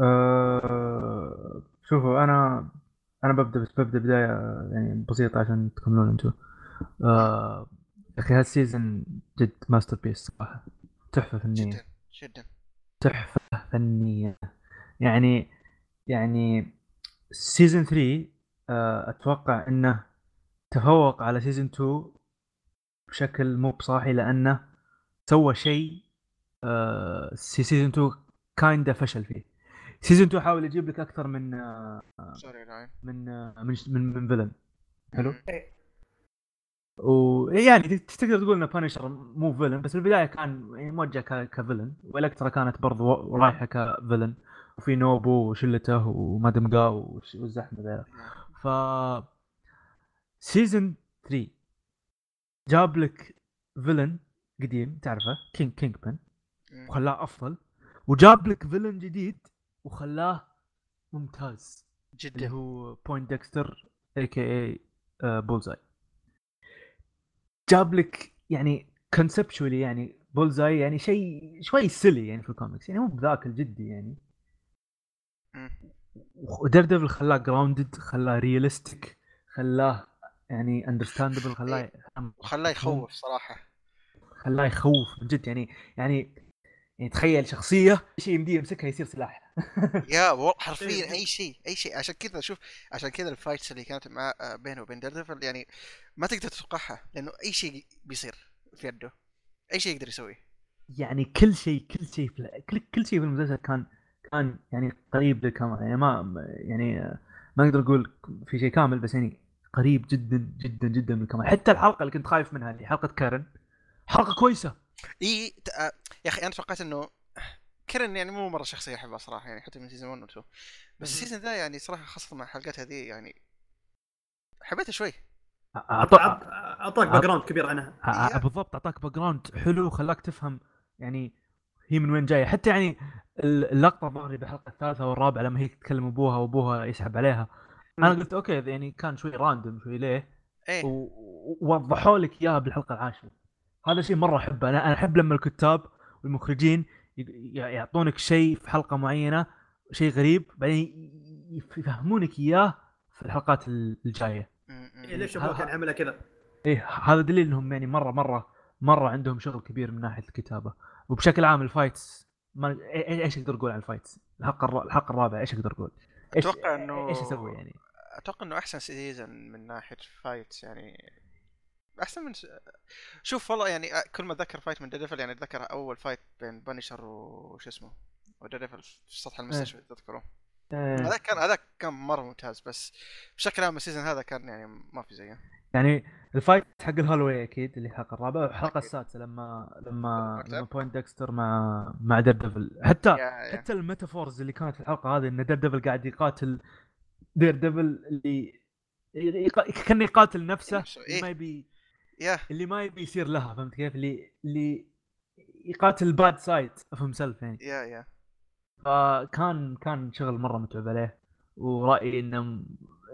أه... شوفوا أنا أنا ببدأ بس ببدأ بداية يعني بسيطة عشان تكملون أنتم أه... يا أخي هال season جد masterpiece صراحة. تحفة فنية. جدا جدا. تحفة فنية. يعني يعني season 3 آه، أتوقع إنه تفوق على season 2 بشكل مو بصاحي لأنه سوى شيء في season 2 kinda فشل فيه. season 2 حاول يجيب لك أكثر من story line من آه، من من, من villain حلو. ويعني تقدر تقول إنه Punisher مو villain بس البدايه كان يعني موجه ك villain و Elektra كانت برضو رايحة ك villain وفي Nobu وشلته و Madame Gao وش- والزحمة ذا ف season 3 جاب لك villain قديم تعرفه؟ King Kingpin. وخلاه أفضل. وجاب لك villain جديد وخلاه ممتاز. اللي جدا هو Poindexter a.k.a. Bullseye جاب لك يعني conceptually يعني Bullseye يعني شيء شوي silly يعني في الكوميكس يعني مو بذاك الجدي يعني. و Daredevil خلاه grounded خلاه realistic خلاه يعني understandable خلاه وخلاه يخوف صراحة. خلاه يخوف من جد يعني يعني يعني تخيل شخصية شيء يمديه يمسكها يصير سلاح. yeah والله حرفيا إيه. أي شيء أي شيء. عشان كذا شوف عشان كذا ال fights اللي كانت مع آه، بينه وبين Daredevil يعني ما تقدر تتوقعها لأنه أي شيء بيصير في يده أي شيء يقدر يسويه. يعني كل شيء كل شيء في كل كل شيء في المسلسل كان كان يعني قريب للكامل يعني ما يعني ما أقدر أقول في شيء كامل بس يعني قريب جدا جدا جدا من الكمال حتى الحلقة اللي كنت خايف منها اللي حلقة Karen حلقة كويسة. إي آه، يا أخي أنا توقعت إنه Karen يعني مو مرة شخصية أحبها صراحة يعني حتى من season 1 و 2 بس. ال season ذا يعني صراحة خاصة مع الحلقات هذه يعني حبيتها شوي. أعطاك background كبير عنها. أع- بالضبط أعطاك background حلو خلاك تفهم يعني هي من وين جاية. حتى يعني اللقطة الظاهر بالحلقة الثالثة والرابعة لما هي تكلم أبوها وأبوها يسحب عليها أنا قلت okay يعني كان شوي random شوي ليه؟ إيه. ووضحوا لك إياها بالحلقة العاشرة. هذا شيء مرة أحبه. أنا أنا أحب لما الكتاب والمخرجين يعطونك شيء في حلقة معينة شيء غريب بعدين يفهمونك إياه في الحلقات ال- الجاية. إيه ليش أبوه كان عملها كذا؟ إيه هذا دليل إنهم يعني مرة مرة مرة عندهم شغل كبير من ناحية الكتابة. وبشكل عام ال fights ما إي- إي- إيش أقدر أقول عن ال fights؟ الحلقة الر- الحلقة الرابعة إيش أقدر أقول؟ أتوقع إنه إيش أسوي يعني؟ أتوقع إنه أحسن season من ناحية fights يعني. أحسن من س... شوف والله يعني كل ما أتذكر fight من Daredevil يعني أتذكر أول fight بين Punisher وش اسمه و Daredevil في سطح المستشفى تذكره آه، هذاك كان هذاك كان مرة ممتاز بس بشكل عام ال season هذا كان يعني ما في زيه يعني ال fight حق ال hallway أكيد اللي الحلقة الرابعه والحلقة. السادسة لما لما. لما Poindexter مع مع Daredevil حتى yeah yeah حتى ال metaphors اللي كانت في الحلقة هذه إن Daredevil قاعد يقاتل Daredevil اللي كان يقاتل نفسه اللي إيه. ما يبي yeah اللي ما يبي يصير لها فهمت كيف؟ اللي اللي يقاتل bad side of self يعني. yeah yeah فكان كان شغل مرة متعب عليه ورأيي إنه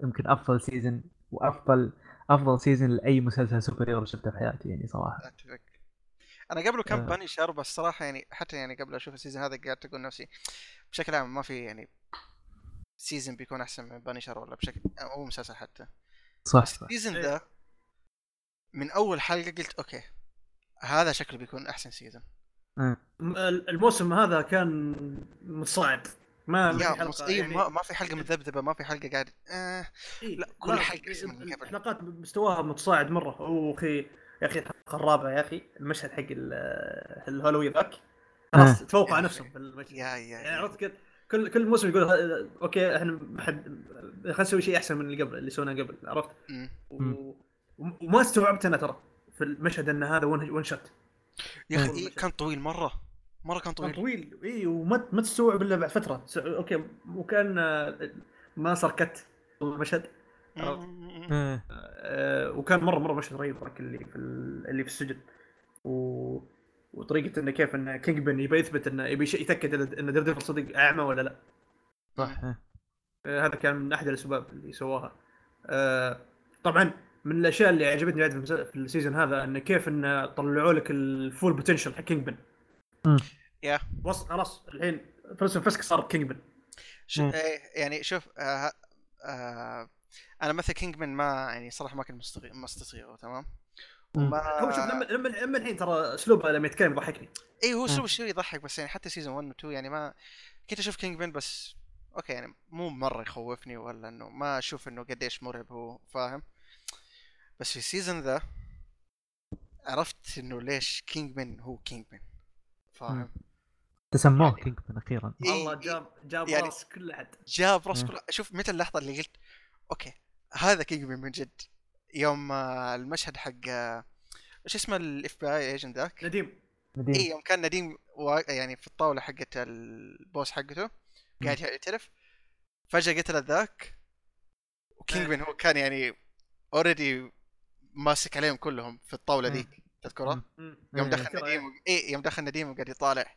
يمكن أفضل season وأفضل أفضل سيزون لأي مسلسل superhero شفته في حياتي يعني صراحة. أتفق. أنا قبله كان آه. Punisher بس صراحة يعني حتى يعني قبل أشوف ال season هذا قاعد أقول نفسي بشكل عام ما في يعني season بيكون أحسن من Punisher ولا بشكل أو مسلسل حتى. صح ال season إيه. ذا من أول حلقة قلت okay هذا شكله بيكون أحسن season آه. الموسم هذا كان متصاعد ما ما في حلقة مص... إيه يعني ما, ما في حلقة مذبذبة ما في حلقة قاعد آه إيه، لا، كل قبل. الحلقات مستواها متصاعد مرة oh أخي يا أخي الحلقة الرابعة يا أخي المشهد حق ال- ال hallway ذاك خلاص آه. تفوقوا على. نفسهم في المشهد يا يا, يعني. عرفت كذا كل كل موسم يقول ها- okay إحنا خلينا نسوي شيء أحسن من اللي قبل اللي سويناه قبل عرفت؟ و... وما استوعبت أنا ترى في المشهد إن هذا one shot يا أخي مم. إيه كان طويل مرة. مرة كان كان طويل. طويل اي وما ما تستوعب إلا بعد فترة. س- okay وكان آه، ما صار cut المشهد. إيه. آه، وكان مره مرة مشهد رهيب ذاك اللي في ال- اللي في السجن. و... وطريقة إنه كيف إن كينج بن يبي يثبت إنه يبي يتأكد ان ديرديفل صدق أعمى ولا لا. صح. آه، هذا كان من أحد الأسباب اللي سواها. طبعا من الأشياء اللي عجبتني بعد في ال season هذا انه كيف انه طلعوا لك ال full potential حق كينج بن. yeah وصل خلاص الحين فلسفه فسك صار كينج بن. إيه يعني شوف آه آه أنا مثل كينج مان ما يعني صراحة ما كنت مستغي- مستصيغه تمام. وما هو شوف لما لما لما الحين ترى أسلوبه لما يتكلم يضحكني اي هو. اسلوب شوي يضحك بس يعني حتى season 1 و 2 يعني ما كنت أشوف كينج مان بس okay يعني مو مرة يخوفني ولا إنه ما أشوف إنه قديش مرعب هو فاهم بس في ال season ذا عرفت إنه ليش كينج مان هو كينج مان فاهم تسموه يعني- كينج بن أخيرا. إيه، والله إيه. جاب جاب يعني- راس كل أحد. جاب راس. كل شوف متى اللحظة اللي قلت okay هذا كينج مان من جد. يوم آه، المشهد حق آه، إيش اسمه ال FBI agent ذاك؟ نديم. نديم. اي يوم كان نديم وا- يعني في الطاولة حقت ال boss حقته قاعد يعترف. فجأة قتل ذاك وكينج إيه. مان هو كان يعني already ماسك عليهم كلهم في الطاولة. ذيك تذكرها؟ يوم إيه. دخل نديم و... اي يوم دخل نديم وقاعد يطالع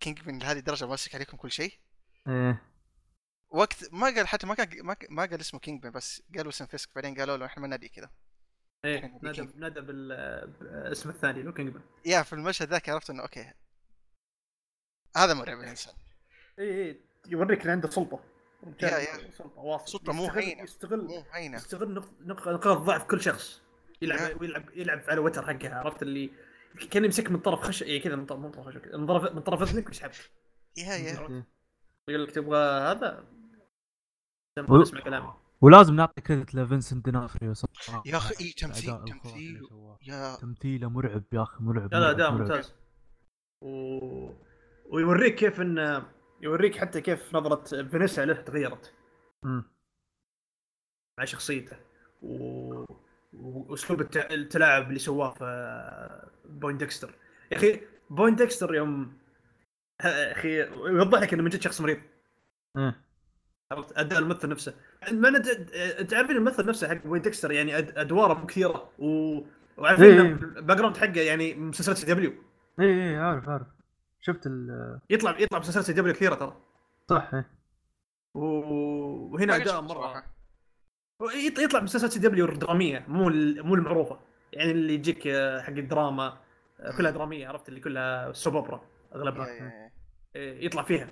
كينج مان لهذه الدرجة ماسك عليكم كل شيء إيه وقت ما قال حتى ما قال ما, ما قال اسمه كينج مان بس قالوا اسم فيسك بعدين قالوا له إحنا ما نادي كذا إيه نادى. نادى بالاسم الثاني لو كينج بن yeah في المشهد ذاك عرفت إنه okay هذا مرعب الإنسان اي اي يوريك ان عنده سلطة. سلطه مو هينة. يستغل. مو هينة. يستغل نق- نق- نقاط ضعف كل شخص. yeah. يلعب يلعب يلعب على وتر حقها عرفت اللي؟ كان يمسك من طرف خش يعني كذا من طرف من طرف خش من طرف من طرف إذنك ويسحبك yeah yeah. إيه. يقول لك تبغى هذا؟ و- اسمع كلامي ولازم نعطي credit لفنسنت دينوفريو صراحة يا أخي، إيه، الأداء تمثيل- تمثيل. يا. تمثيله مرعب يا أخي مرعب لا لا. ممتاز. و... ويوريك كيف إن يوريك حتى كيف نظرة فينيسا له تغيرت. مم. مع شخصيته. و... وأسلوب الت... التلاعب اللي سواه في بوين ديكستر. يا أخي بوين ديكستر يوم يا أخي يوضح لك إنه من جد شخص مريض. إيه. عرفت؟ أداء الممثل نفسه. ما ت- تعرفين الممثل نفسه حق بوين ديكستر يعني أد... أدواره مو كثيرة. و... وعارفين إيه. ال background حقه يعني مسلسلات CW. اي اي عارف عارف. شفت ال يطلع يطلع CW كثيرة ترى. صح إيه. وهنا اداء مرة. يطلع مسلسلات CW دراميه مو ال- مو المعروفة. يعني اللي يجيك آه، حق الدراما آه، كلها درامية عرفت؟ اللي كلها soap opera أغلبها. yeah. إيه، يطلع فيها.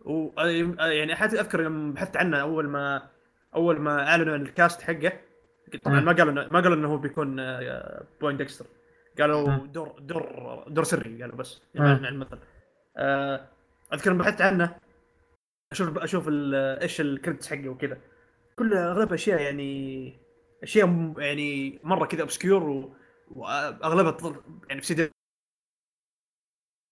و آه، يعني حتى أذكر يوم بحثت عنه أول ما أول ما أعلنوا ال cast حقه طبعا. ما قالوا إنه- ما قالوا إنه هو بيكون بوين ديكستر. قالوا. دور دور دور سري قالوا بس. يعني عن المثل. أذكر لما بحثت عنه. أشوف أشوف ال- إيش ال credits حقه وكذا. كلها أغلب أشياء يعني أشياء يعني مرة كذا obscure و... وأغلبها طل... يعني في سيدي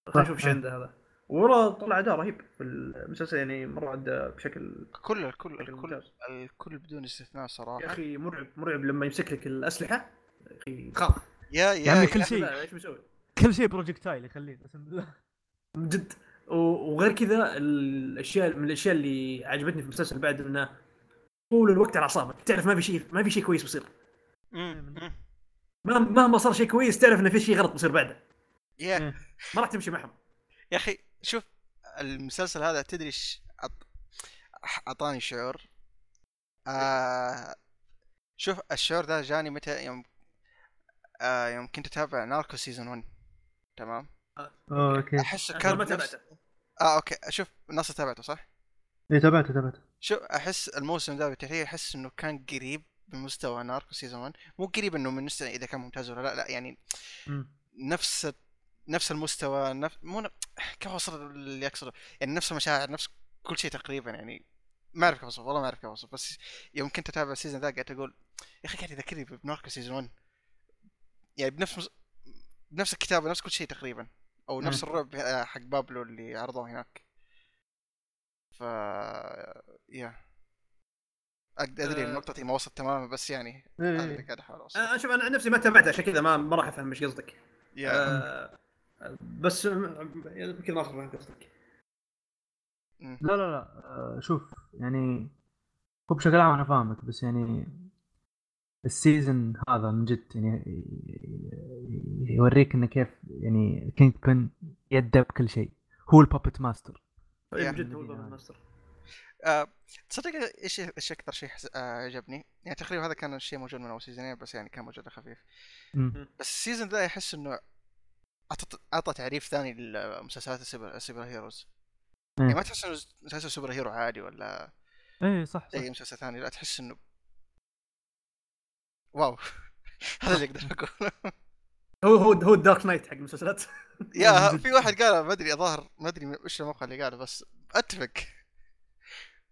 خلينا نشوف إيش عنده هذا. ورا طلع أداء رهيب في المسلسل يعني مرة ادى بشكل كل الكل الكل الكل بدون استثناء yeah صراحة أخي مرعب مرعب لما يمسك لك الأسلحة. يا أخي تخاف يا يا عمي يا كل yeah- شيء. إيش بيسوي؟ كل شيء projectile يخليه قسم بالله من جد وغير كذا الاشياء من الأشياء اللي عجبتني في المسلسل بعد إنه طول الوقت على اعصابك تعرف ما في شيء ما في شيء كويس بيصير. مهما صار شيء كويس تعرف إنه في شيء غلط بيصير بعده. yeah إيه. ما راح تمشي معهم. يا أخي شوف المسلسل هذا تدري إيش أط- أعطاني شعور؟ آه شوف الشعور ده جاني متى يوم آه يوم كنت أتابع ناركو season 1 تمام؟ okay. احسه أنا كان ما. تابعته. آه okay. شوف ناصر تابعته صح؟ اي تابعته تابعته. شوف أحس الموسم ذا بالتحديد أحس إنه كان قريب بمستوى ناركو season 1 مو قريب إنه من مستوى إذا كان ممتاز ولا لا لا يعني. نفس نفس المستوى نفس مو ن... كيف أوصل اللي أقصده؟ يعني نفس المشاعر نفس كل شيء تقريبا يعني ما أعرف كيف اوصف والله ما أعرف كيف اوصف بس يوم كنت أتابع ال season ذا قاعد أقول يا أخي قاعد يذكرني بناركو season 1 يعني بنفس مس... بنفس الكتابة نفس كل شيء تقريبا. أو نفس. الرعب آه، حق بابلو اللي عرضوه هناك ف يا أدري آه. نقطتي ما وصلت تماما بس يعني إيه. هذا اللي قاعد أحاول أوصل أنا شوف أنا عن نفسي ما تابعت عشان كذا ما ما راح أفهم إيش قصدك يا آه، بس م- يمكن اخر فاهم قصدك. لا لا لا آه، شوف يعني هو بشكل عام أنا فاهمك بس يعني ال season هذا من جد يعني يوريك انه كيف يعني Kingpin يده بكل شيء هو ال puppet master طيب yeah. جد هو ال puppet master آه، تصدق إيش إيش أكثر شيء حس... آه، عجبني؟ يعني تقريبا هذا كان الشيء موجود من أول سيزونين بس يعني كان موجود خفيف. بس ال season ذا احس إنه أعطى تعريف ثاني لمسلسلات ال super, ال super heroes إيه. يعني ما تحس إنه مسلسل superhero عادي ولا صح صح أي مسلسل ثاني لا تحس إنه wow هذا اللي أقدر أقوله هو هو هو ال Dark Knight حق المسلسلات. يا في واحد قال ما أدري الظاهر ما أدري وش الموقع اللي قاله بس أتفق.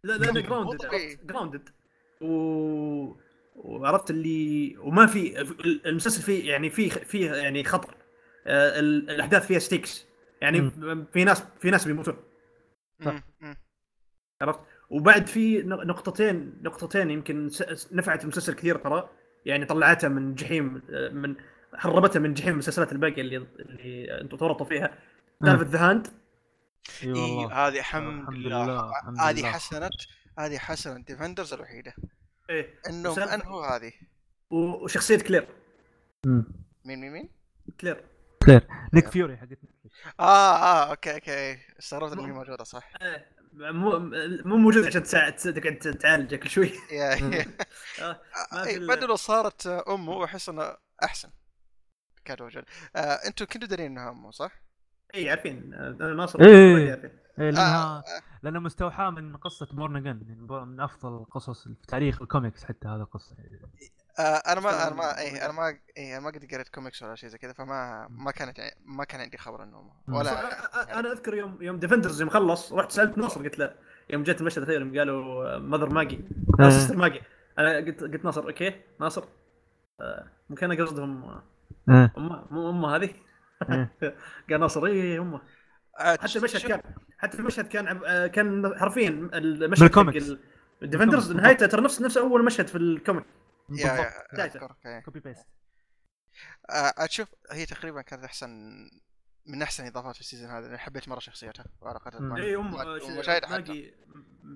لا لا grounded. grounded و وعرفت اللي وما في المسلسل فيه يعني فيه فيه يعني خطر. آه، ال- الأحداث فيها stakes يعني في ناس في ناس بيموتون. مم، مم. عرفت؟ وبعد في نقطتين نقطتين يمكن س- نفعت المسلسل كثير ترى. يعني طلعتها من جحيم آه، من هربتها من جحيم المسلسلات الباقية اللي اللي أنتم تورطوا فيها. تعرف The Hand إي هذه الحمد لله هذه. حسنت هذه حسنت Defenders الوحيدة. إيه. انهم مسلسل- انهوا هذه؟ وشخصية كلير مم. مين مين مين؟ كلير كلير نيك فيوري حقت آه آه okay okay. استغربت إنها مو- موجودة صح. إيه، مو مو موجود عشان تساعد تقعد تعالجه كل شوي. يا آه، بدل صارت أمه احس إنه أحسن. كان موجود آه أنتم كنتوا دارين انها امه صح؟ إي عارفين. آه، ناصر. إيه. ولدي عارفين. إيه لأنها آه لأنها مستوحاة من قصة Born Again من أفضل القصص في تاريخ الكوميكس حتى هذا القصة آه أنا ما أنا ما إي أنا ما إي أنا ما قد قريت كوميكس ولا شيء زي كذا فما ما كانت ما كان عندي خبر إنه ولا أنا أذكر يوم يوم Defenders يوم خلص رحت سألت ناصر قلت له يوم جت المشهد الأخير يوم قالوا Mother Maggie آه. Sister Maggie أنا قلت قلت ناصر okay ناصر. آه، ممكن أنا قصدهم آه، امه مو أمه هذه إيه. قال ناصر اي أمه آه، حتى المشهد كان حتى في المشهد كان آه، كان حرفيا المشهد بالكوميكس. Defenders. نهايته ترى نفس نفس أول مشهد في ال comic yeah yeah. copy paste آه، تشوف هي تقريبا كانت احسن من أحسن الاضافات في ال season هذا أنا حبيت مرة شخصيتها وعلاقتها. مع اي ام ومشاهد حتى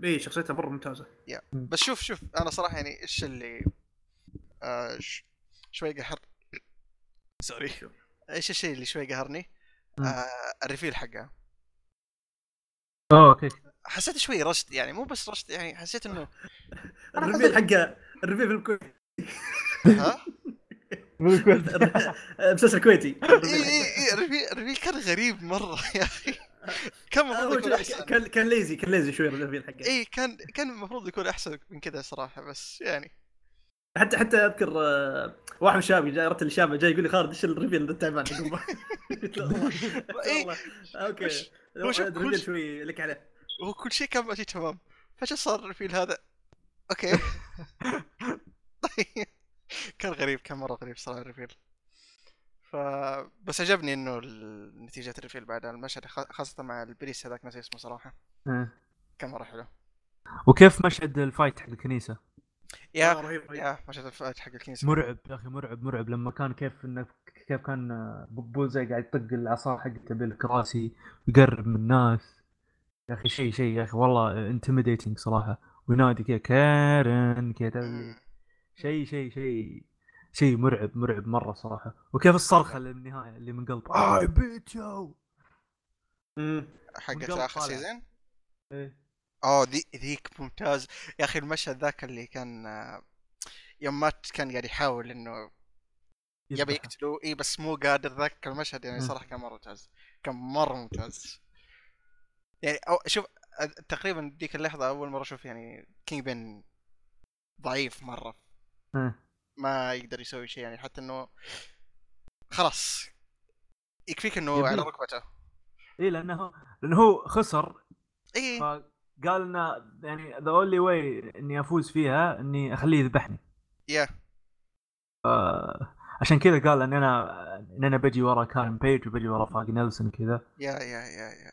اي شخصيتها مرة ممتازة بس شوف شوف أنا صراحة يعني إيش اللي آه ش... شوي قهر sorry. إيش الشيء اللي شوي قهرني؟ آه ال reveal حقها أوه okay. حسيت شوي rushed يعني مو بس rushed يعني حسيت إنه الريفيل حقه الريفيل الكويتي ها؟ مسلسل كويتي. إي إي إي ال reveal ال reveal كان غريب مرة يا أخي. كان المفروض يكون كان كان lazy كان lazy شوي ال reveal حقه. إي كان كان المفروض يكون أحسن من كذا صراحة بس يعني. حتى حتى اذكر آه، واحد من الشباب جاي رتل الشاب جاي يقول لي خالد إيش ال reveal التعبان عقب قلت له والله إيه. okay. ال reveal شوي لك عليه. هو كل شيء كان ماشي تمام. فجاه صار ال reveal هذا؟ okay. طيب كان غريب كان مرة غريب صراحة ال reveal. ف بس عجبني إنه نتيجة ال reveal بعد المشهد خ- خاصة مع ال priest هذاك ناسي اسمه صراحة. إيه. كان مرة حلو. وكيف مشهد ال fight حق الكنيسة؟ yeah آه، رهيب رهيب. yeah مشهد ال fight حق الكنيسة. مرعب يا أخي مرعب مرعب. لما كان كيف انه كيف كان Bullseye قاعد يطق العصا حقته بالكراسي ويقرب من الناس. يا أخي شيء شيء يا أخي والله intimidating صراحة. وينادي كذا كارن كذا. شيء شيء شيء شيء مرعب مرعب مرة صراحة. وكيف الصرخة اللي اللي من قلب؟ I beat you. حقت آخر. season إيه. اوه ذي ذيك ممتاز يا أخي المشهد ذاك اللي كان يوم مات كان قاعد يحاول إنه يبي. يقتلوه إي بس مو قادر ذاك المشهد يعني. صراحة كان مرة ممتاز كان مرة ممتاز يعني أو شوف تقريبا ديك اللحظة أول مرة أشوف يعني Kingpin ضعيف مرة. ما يقدر يسوي شيء يعني حتى إنه خلاص يكفيك إنه. على ركبته إي لأنه لأنه هو خسر إي فقال إنه يعني the only way إني أفوز فيها إني أخليه يذبحني. yeah عشان كذا قال إن أنا إن أنا بجي ورا كارن بيج وبجي ورا فوقي نيلسون كذا. yeah yeah yeah yeah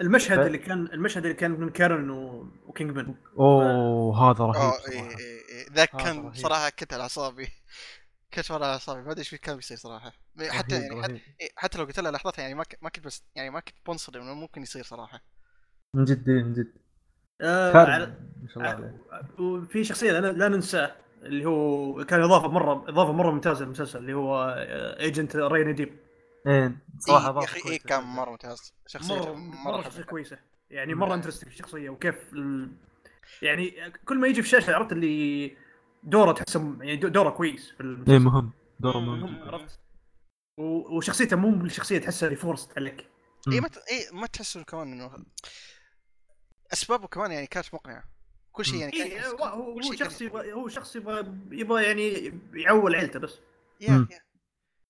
المشهد ف- اللي كان المشهد اللي كان من كارن و... و Kingpin أوه هذا رهيب آه اي اي اي ذاك كان رهيب. صراحة كنت على أعصابي. كنت على أعصابي. ما أدري إيش كان بيصير صراحة. حتى رهيب، يعني حتى, رهيب. إيه، حتى لو قلت لها لحظتها يعني ما ك- ما كنت بس يعني ما كنت بنصدم إنه ممكن يصير صراحة. من جد من جد آه على... ما شاء الله عليه وفي شخصية لا, لا ننساه اللي هو كان إضافة مرة إضافة مرة ممتازة للمسلسل اللي هو agent راي نديم إيه صراحة إيه yeah اضافه أخي كويسة كان. مرة ممتاز شخصيته مره مرة شخصية حبيتها. كويسة يعني. مرة interesting الشخصيه وكيف ال... يعني كل ما يجي في الشاشة عرفت اللي دوره تحسه يعني دو- دوره كويس في المسلسل إيه مهم دوره مهم،. عرفت و- وشخصيته مو بالشخصية تحسها اللي forced عليك اي. ما. اي ما تحس كمان إنه أسبابه كمان يعني كانت مقنعة. كل شيء. يعني كان إيه هو كل شيء شخص يبغى هو شخص يبغى يبغى يعني يعول عيلته بس. يا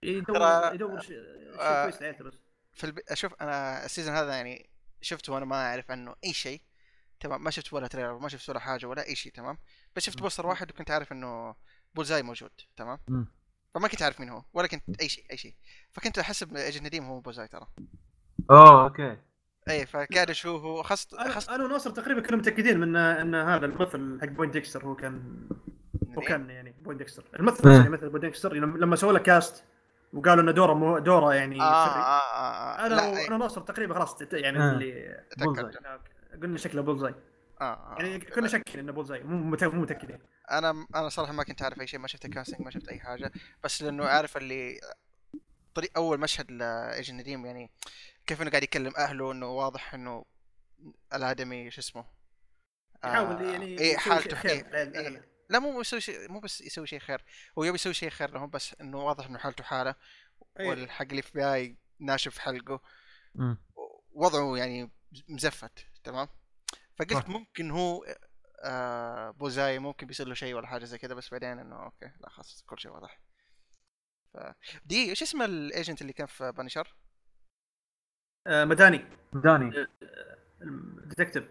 يدور يدور شيء شيء آه، كويس لعيلته بس. في الب... أشوف أنا ال season هذا يعني شفته وأنا ما أعرف عنه أي شيء. تمام ما شفت ولا trailer ما شفت ولا حاجة ولا أي شيء تمام. بس شفت. poster واحد وكنت عارف إنه Bullseye موجود تمام. فما كنت عارف مين هو ولا كنت أي شيء أي شيء. فكنت احسب ايجن نديم هو Bullseye ترى. oh okay. اي اشوفه خاصة أنا خاصة أنا وناصر تقريبا كنا متأكدين من إن هذا الممثل حق Poindexter هو كان هو إيه. كان يعني Poindexter الممثل إيه. اللي مثل Poindexter لما لما سووا له cast وقالوا إنه دوره مو دوره يعني آه, sorry آه, آه, آه. أنا لا أنا إيه. وناصر تقريبا خلاص يعني آه. اللي Bullseye. قلنا شكله Bullseye آه, آه. يعني كنا شاكين إنه Bullseye مو مت- مو متأكدين أنا أنا صراحة ما كنت عارف أي شيء ما شفت casting ما شفت أي حاجة بس لأنه عارف اللي طريق أول مشهد لإيجن نديم يعني كيف إنه قاعد يكلم أهله إنه واضح إنه الآدمي شو اسمه يحاول يعني اي يسوي حالته خير إيه. إيه لا مو يسوي شيء مو بس يسوي شيء خير هو يبي يسوي شيء خير لهم بس إنه واضح إنه حالته حالة إيه. والحق اللي في باي ناشف حلقه. وضعه يعني مزفت تمام فقلت. ممكن هو آه Bullseye ممكن بيصير له شيء ولا حاجة زي كذا بس بعدين إنه okay لا خلاص كل شيء واضح ف... دي إيش اسم ال agent اللي كان في Punisher؟ آه، مداني. مداني ال detective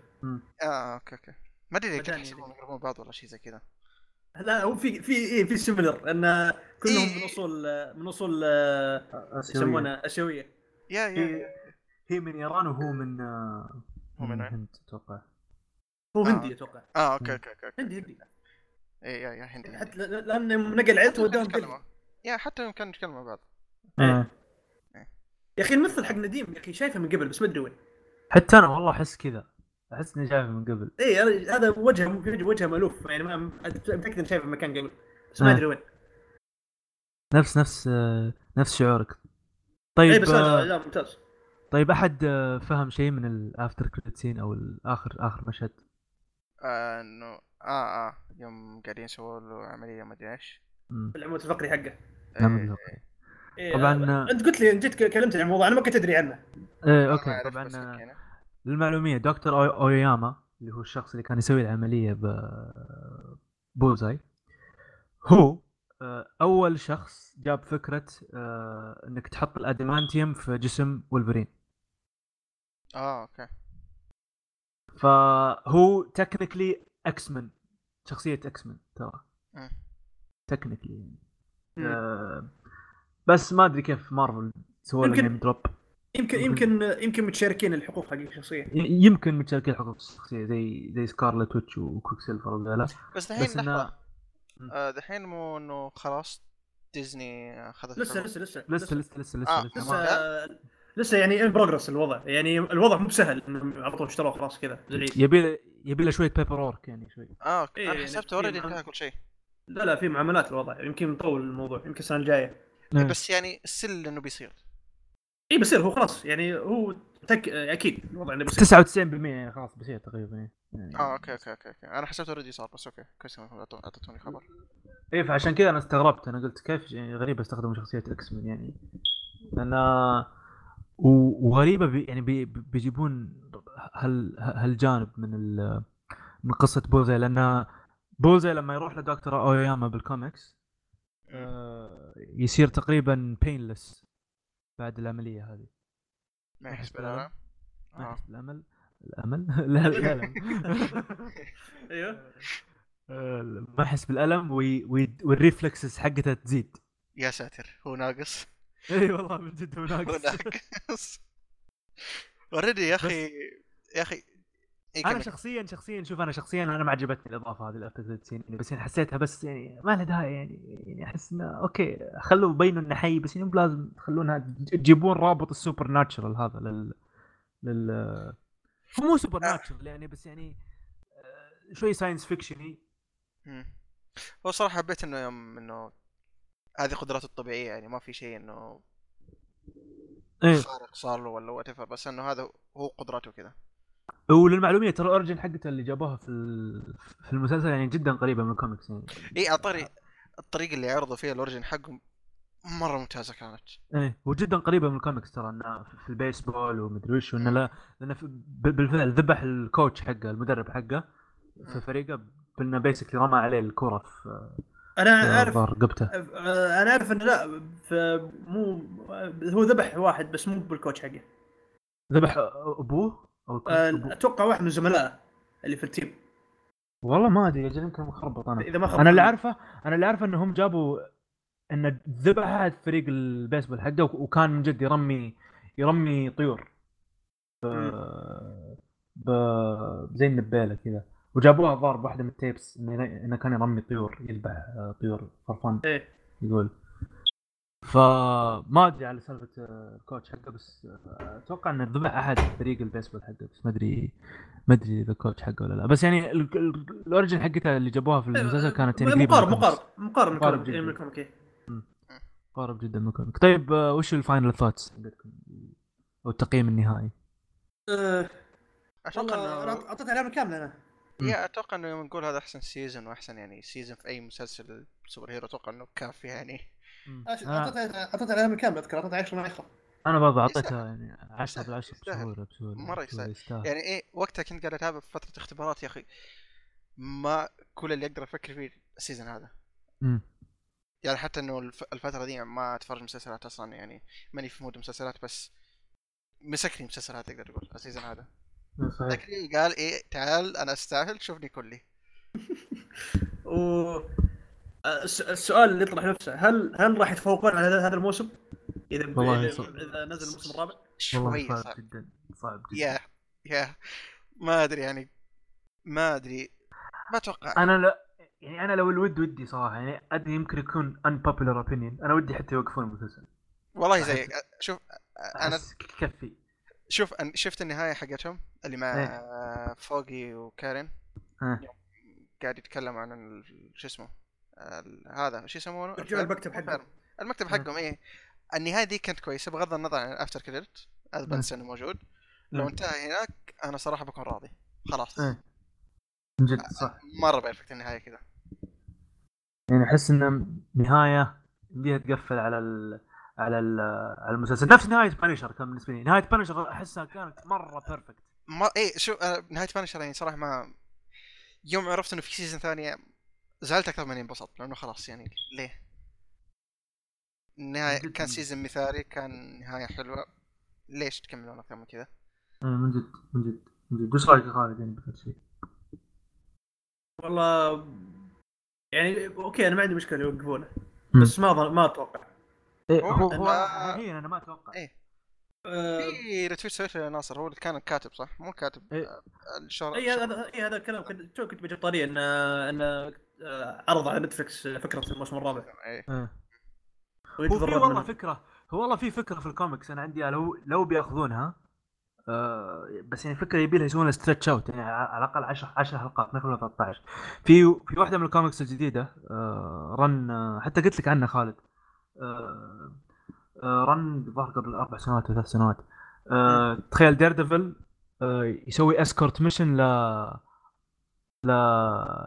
آه okay okay. ما أدري مداني يحسبون يقربون بعض ولا شيء زي كذا. لا هو في في إيه في similar إن كلهم إيه. من أصول من أصول آه، يسمونها أسيوية. yeah yeah هي هي من إيران وهو من آه، هو من؟ الهند أتوقع. هو آه. هندي أتوقع. آه okay okay okay هندي هندي. اي yeah yeah هندي حتى ل- لأن نقل عيلته وداهم yeah حتى يوم كانوا يتكلموا مع بعض. آه. يا أخي الممثل حق نديم يا أخي شايفه من قبل بس ما أدري وين. حتى أنا والله أحس كذا أحس إني شايفه من قبل. اي هذا- هذا وجهه وجهه مألوف يعني ما متأكد اني شايفه في مكان قبل بس ما آه. أدري وين. نفس نفس آه، نفس شعورك. طيب بس آه، هذا لا ممتاز. طيب أحد آه، فهم شيء من ال after credit scene أو الآخر اخر مشهد؟ آه، انه آه آه يوم قاعدين يسووا له عملية ما أدري إيش. العمود الفقري حقه. إيه، بالضبط. إيه طبعاً، أنت قلت لي جيت كلمتني عن الموضوع أنا ما كنت أدري عنه. إيه okay طبعا. للمعلومية دكتور أوي- أوياما اللي هو الشخص اللي كان يسوي العملية ب Bullseye هو آه، أول شخص جاب فكرة آه، إنك تحط ال adamantium في جسم ولفرين آه okay. فهو technically X-Men شخصية X-Men ترى. technically يعني. بس ما أدري كيف مارفل سووا له يمكن- name drop يمكن يمكن يمكن متشاركين الحقوق حق الشخصية. يمكن متشاركين حقوق الشخصية زي زي Scarlet Witch و Quicksilver ولا بس دحين بس مم. آه دحين مو إنه خلاص ديزني أخذت لسه الحقوق. لسه لسه لسه لسه. لسه آه، لسه, لسه, لسه لسه. لسه يعني in progress الوضع. يعني الوضع مو بسهل انهم على طول اشتروه خلاص كذا يبي له يبي له شوية paper work يعني شوي. آه okay. إيه، أنا حسبته في already انتهى كل شيء. لا لا في معاملات الوضع. يمكن يطول الموضوع يمكن السنة الجاية. إيه. بس يعني السل إنه بيصير. اي بيصير هو خلاص. يعني هو تك... أكيد الوضع إنه بيصير. 99% يعني خلاص بيصير تقريبا. يعني آه okay okay okay, okay. أنا حسبته already صار بس okay. كويس أعطو- اعطيتوني خبر. إيه فعشان كذا أنا استغربت. أنا قلت كيف يعني غريبه استخدموا شخصية X-Men يعني. لأن وغريبة بي يعني بي بيجيبون هال هالجانب من ال من قصة Bullseye لأن Bullseye لما يروح لدكتور أوياما بالكوميكس يصير تقريبا painless بعد العملية هذه. ما يحس بالألم؟ ما آه. يحس بالأمل؟ الأمل؟ لا الالم أيوه. آه، ما يحس بالألم وال reflexes حقته تزيد. يا ساتر هو ناقص. إي والله من جد هو هو ناقص. ناقص. already يا أخي يا أخي إيه أنا. شخصيا شخصيا شوف أنا شخصيا أنا ما عجبتني الإضافة هذه ال after credit scene يعني بس يعني حسيتها بس يعني ما لها داعي يعني يعني أحس إنه okay خلوا يبينوا انه حي بس يعني لازم تخلونها تجيبون رابط ال supernatural هذا لل لل هو مو supernatural يعني بس يعني آه، شوي science fiction ي. هو صراحة حبيت إنه يوم إنه هذه قدراته الطبيعية يعني ما في شيء إنه إيه خارق صار له ولا what بس إنه هذا هو قدراته كذا وللمعلومية ترى ال origin حقته اللي جابوها في في المسلسل يعني جدا قريبة من الكوميكس يعني. اي اعطاني الطريقة اللي عرضوا فيها ال origin حقهم مرة ممتازة كانت. إيه وجدا قريبة من الكوميكس ترى انه في البيسبول ومدري وش وإنه لا لأنه بالفعل ذبح ال coach حقه المدرب حقه في فريقه بانه basically رمى عليه الكرة في أنا في اعرف رقبته أنا أعرف إنه لا ف- مو هو ذبح واحد بس مو بال coach حقه. ذبح أبوه؟ أو آه،. أتوقع واحد من زملائه اللي في ال team. والله ما أدري أجل يمكن مخربط أنا. إذا ما خاب أنا اللي. عارفه أنا اللي عارفه إنهم جابوا انه ذبح احد فريق البيسبول حقه وك- وكان من جد يرمي يرمي طيور ب... ب... زي النبيطة كذا. وجابوها الظاهر بواحدة من tapes انه إنه كان يرمي طيور يذبح آه، طيور فرفان. إيه. يقول. فما أدري على سالفة آه، ال coach حقه بس آه، أتوقع إنه ذبح أحد فريق البيسبول حقه بس ما أدري ما أدري إذا ال coach حقه ولا لا. بس يعني ال- ال- ال origin حقتها اللي جابوها في المسلسل كانت يعني مقارب. مقارب مقارب من مقارب جداً. من ال comic إيه. قارب جدا من ال comic طيب آه، وش ال final thoughts حقتكم أو التقييم النهائي؟ أتوقع انه اعطيت علامه كاملة أنا. يا أتوقع إنه يوم نقول هذا أحسن season وأحسن يعني season في أي مسلسل superhero أتوقع إنه كافي يعني. أش- آه. اعطيت اعطيت علامه كامله أذكر اعطيت 10 من 10 أنا برضه. أعطيتها يعني 10 بالعشرة يستاهل. بسهوله بسهوله مرة بسهولة، يستاهل. يعني إيه وقتها كنت قاعد اتابع في فترة اختبارات يا أخي. ما كل اللي أقدر أفكر فيه ال season هذا. مم. يعني حتى إنه الف- الفترة دي ما أتفرج مسلسلات أصلا يعني ماني في mood مسلسلات بس مسكني مسلسلات تقدر تقول ال season هذا. صحيح. لكن قال إيه تعال أنا أستاهل شوفني كلي. و السؤال اللي يطرح نفسه هل هل راح يتفوقون على هذا هذا الموسم؟ إذا إذا, نزل الموسم الرابع؟ والله شوي صعب صعب. جدا صعب جدا. yeah yeah ما أدري يعني ما أدري. ما أتوقع. أنا لا يعني أنا لو الود ودي صراحة يعني أدري يمكن يكون unpopular opinion. أنا ودي حتى يوقفون المسلسل. والله زي شوف أنا كفي. شوف أن- شفت النهاية حقتهم اللي مع إيه. فوقي وكارين؟ ها. قاعد يتكلم عن ال- شو اسمه؟ هذا شو يسمونه؟ المكتب حقهم. المكتب حقهم إيه. النهاية دي كانت كويسة بغض النظر عن الأفتر كريدت هذا بنسى انه موجود. لو مم. انتهى هناك أنا صراحة بكون راضي. خلاص. إيه. من جد صح. مرة perfect النهاية كذا. يعني أحس انه نهاية بديها تقفل على ال على ال على المسلسل. نفس نهاية بانشر كان بالنسبة لي. نهاية بانشر أحسها كانت مرة perfect ما إيه شو آه، نهاية بانشر يعني صراحة ما يوم عرفت إنه في season ثانية زعلت أكثر من إني انبسطت لأنه خلاص يعني ليه؟ النهاية جد كان season مثالي كان نهاية حلوة ليش تكملون أكثر من كذا؟ من جد من جد من جد وش رايك يا خالد يعني بهذا الشيء؟ والله يعني okay أنا ما عندي مشكلة يوقفونه. بس ما ما أتوقع إيه هو- هو أنا ما أتوقع إيه. آه، في retweet سويته يا ناصر هو اللي كان الكاتب صح؟ مو الكاتب إيه. آه، الشهر اي هذا اي هذا الكلام كنت تو كنت بجيب طارية انه انه آه، عرض على نتفلكس فكرة الموسم الرابع إيه. إيه. هو في والله منه. فكرة هو والله في فكرة في الكوميكس أنا عندي لو لو بيأخذونها آه بس يعني فكرة يبي لها يسوون stretch out يعني على الأقل 10 10 حلقات ما يخلون 13 في في واحدة من الكوميكس الجديدة آه run آه حتى قلت لك عنها خالد آه آه run الظاهر قبل أربع سنوات أو ثلاث سنوات آه تخيل Daredevil آه يسوي escort mission ل ل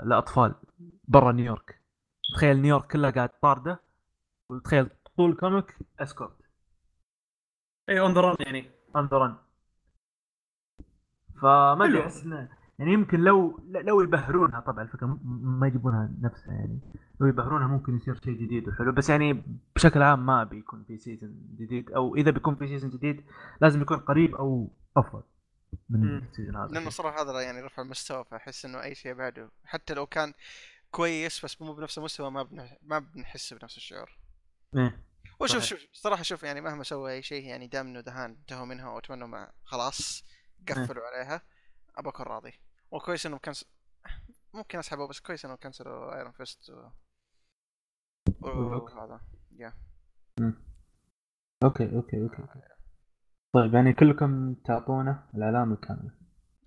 لأطفال برا نيويورك. تخيل نيويورك كلها قاعد طاردة وتخيل طول ال comic escort. اي on the run يعني. on the run فما أدري يعني يمكن لو لو يبهرونها طبعا الفكرة ما يجيبونها نفسها يعني. لو يبهرونها ممكن يصير شيء جديد وحلو. بس يعني بشكل عام ما بيكون في season جديد أو إذا بيكون في season جديد لازم يكون قريب أو أفضل من. ال season هذا. لأنه صراحة هذا يعني رفع المستوى فأحس إنه أي شيء بعده. حتى لو كان كويس بس مو بنفس المستوى ما بنح... ما بنحس بنفس الشعور. إيه وشوف. شوف صراحة شوف يعني مهما سوى أي شيء يعني دام انه دهان انتهوا منها وأتمنى ما خلاص قفلوا عليها. أبى أكون راضي. وكويس انهم كنس ممكن أسحبه بس كويس انهم كنسلوا Iron Fist و... وهذا. yeah okay okay okay طيب يعني كلكم تعطونه العلامه الكامله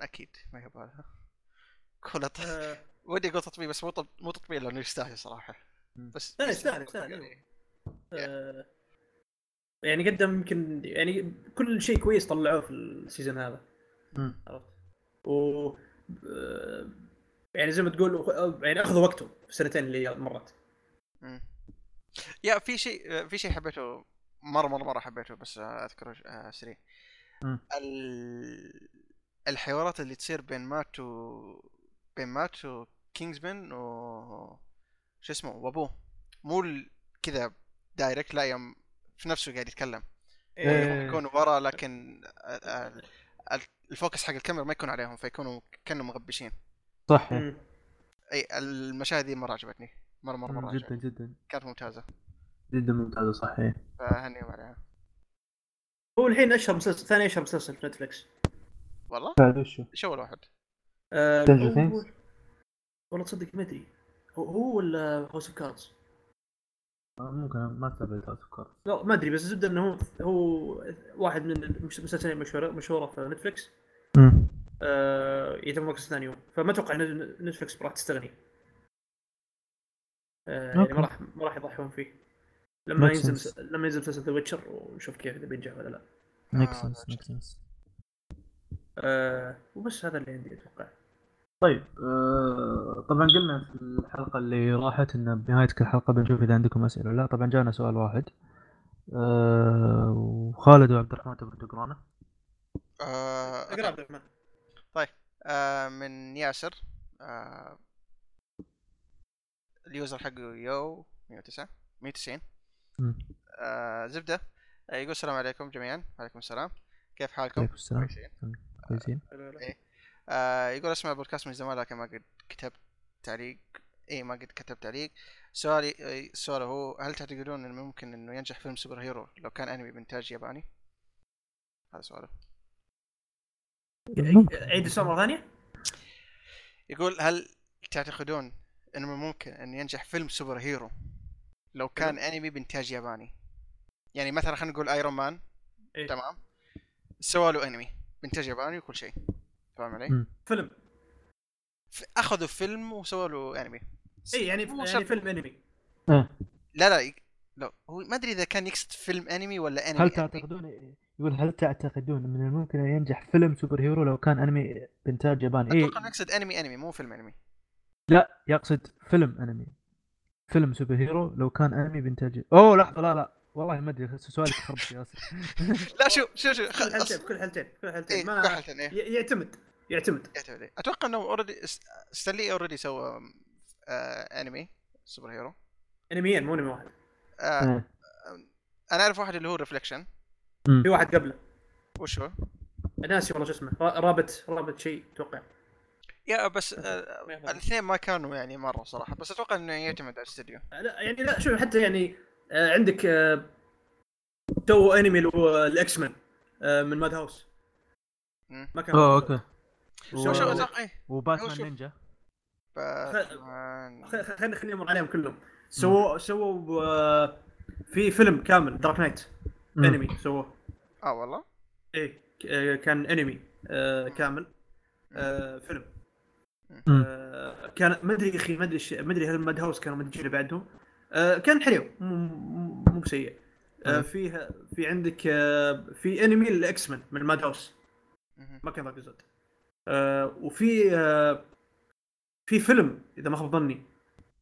أكيد ما ط... آه، ودي أقول تطبيل بس مو طب... مو تطبيل لأنه يستاهل صراحة. بس لا، يستاهل، يستاهل، يعني آه، يعني قدم يمكن يعني كل شيء كويس طلعوه في ال season هذا. عرفت و آه، يعني زي ما تقول يعني أخذوا وقته في السنتين اللي مرت مم. يا في شيء في شيء حبيته مرة مرة مرة حبيته بس اذكره آه، سريع. الحوارات اللي تصير بين مات و بين مات وكينجزمان و شو اسمه وابوه مو كذا دايركت لا يوم في نفسه قاعد يتكلم إيه. يكون ورا لكن ال- ال- ال- ال focus حق الكاميرا ما يكون عليهم فيكونوا كانوا مغبشين صح مم. أي المشاهد دي مرة عجبتني مرة مرة مرة جدا عجبتني. جدا كانت ممتازة جدا ممتازة صحيح فهنيهم عليها هو الحين أشهر مسلسل ثاني أشهر مسلسل في نتفلكس والله بعد وشو؟ إيش أول واحد؟ Things؟ والله تصدق ما أدري. هو هو ولا House of Cards ممكن ما تابعت افكار لا ما أدري بس الزبدة إنه هو هو واحد من المسلسلين المشهوره مشهوره في نتفلكس آه يتم المركز ثاني يوم. فما أتوقع إن نتفلكس راح تستغني. آه يعني. ما راح ما راح يضحون فيه. لما ينزل لما ينزل مسلسل The Witcher ونشوف كيف إذا بينجح ولا لا. make sense make sense وبس هذا اللي عندي أتوقع. طيب آه طبعا قلنا في الحلقة اللي راحت إن بنهاية كل حلقة بنشوف إذا عندكم أسئلة ولا لأ. طبعا جانا سؤال واحد آه وخالد وعبد الرحمن تبغى تقرانه آه أقرأ عبد الرحمن. آه من ياسر آه ال user حقه U 109 190 مم. آه زبدة آه يقول السلام عليكم جميعا. وعليكم السلام. كيف حالكم؟ عليكم السلام. كويسين. كويسين. آه يقول أسمع البودكاست من زمان لكن ما قد كتبت تعليق. اي ما قد كتبت تعليق. سؤالي آه، سؤاله هو هل تعتقدون إنه ممكن إنه ينجح فيلم super hero لو كان أنمي بإنتاج ياباني؟ هذا سؤاله. عيد السؤال مرة ثانية. يقول هل تعتقدون إنه من الممكن ان ينجح فيلم super hero لو كان أنمي بإنتاج ياباني؟ يعني مثلا خلينا نقول Iron Man إيه. تمام. سووا له أنمي بإنتاج ياباني وكل شيء. فاهم علي؟ فيلم أخذوا فيلم وسووا له أنمي اي يعني مو يعني شرط. فيلم أنمي إيه. لا لا لا هو ما أدري إذا كان يقصد فيلم أنمي ولا أنمي هل أنمي. تعتقدون يقول هل تعتقدون من الممكن أن ينجح فيلم super hero لو كان أنمي بإنتاج ياباني؟ اي أتوقع يقصد أنمي أنمي مو فيلم أنمي لا يقصد فيلم أنمي فيلم super hero لو كان أنمي بإنتاج أوه لحظة لا لا والله ما أدري سؤالك خربت يا ياسر لا شوف شوف شوف كل حالتين كل حالتين كل إيه، حالتين كل ما حالتين، إيه. يعتمد يعتمد. يعتمد. أتوقع إنه already ستانلي already سوى آه انمي super hero انميين مو انمي واحد. آه إيه. أنا أعرف واحد اللي هو Reflection في واحد قبله. وش هو؟ ناسي والله شو اسمه. را- رابط رابط شيء أتوقع. yeah بس آه. الاثنين ما كانوا يعني مرة صراحة بس أتوقع إنه يعتمد على الاستديو لا يعني لا شوف حتى يعني آه، عندك آه، تو أنمي اللي هو ال X-Men آه، من Madhouse. ما كان أوه okay. شوف شوف و- أتوقع إيه. وباتمان. نينجا باتمان خ- خلينا خلينا نمر عليهم كلهم. سووا سووا في فيلم كامل Dark Knight. انمي سووه. آه والله؟ إيه آه، كان انمي آه، كامل. آه، فيلم. آه، كان ما أدري يا أخي ما أدري ما أدري هل Madhouse كانوا مدجين بعدهم. آه، كان حلو مو مو- مو بسيء آه،. فيها في عندك آه، في انمي ال X-Men من Madhouse. ما كان ذاك الزود آه، وفي آه، في فيلم إذا ما خاب ظني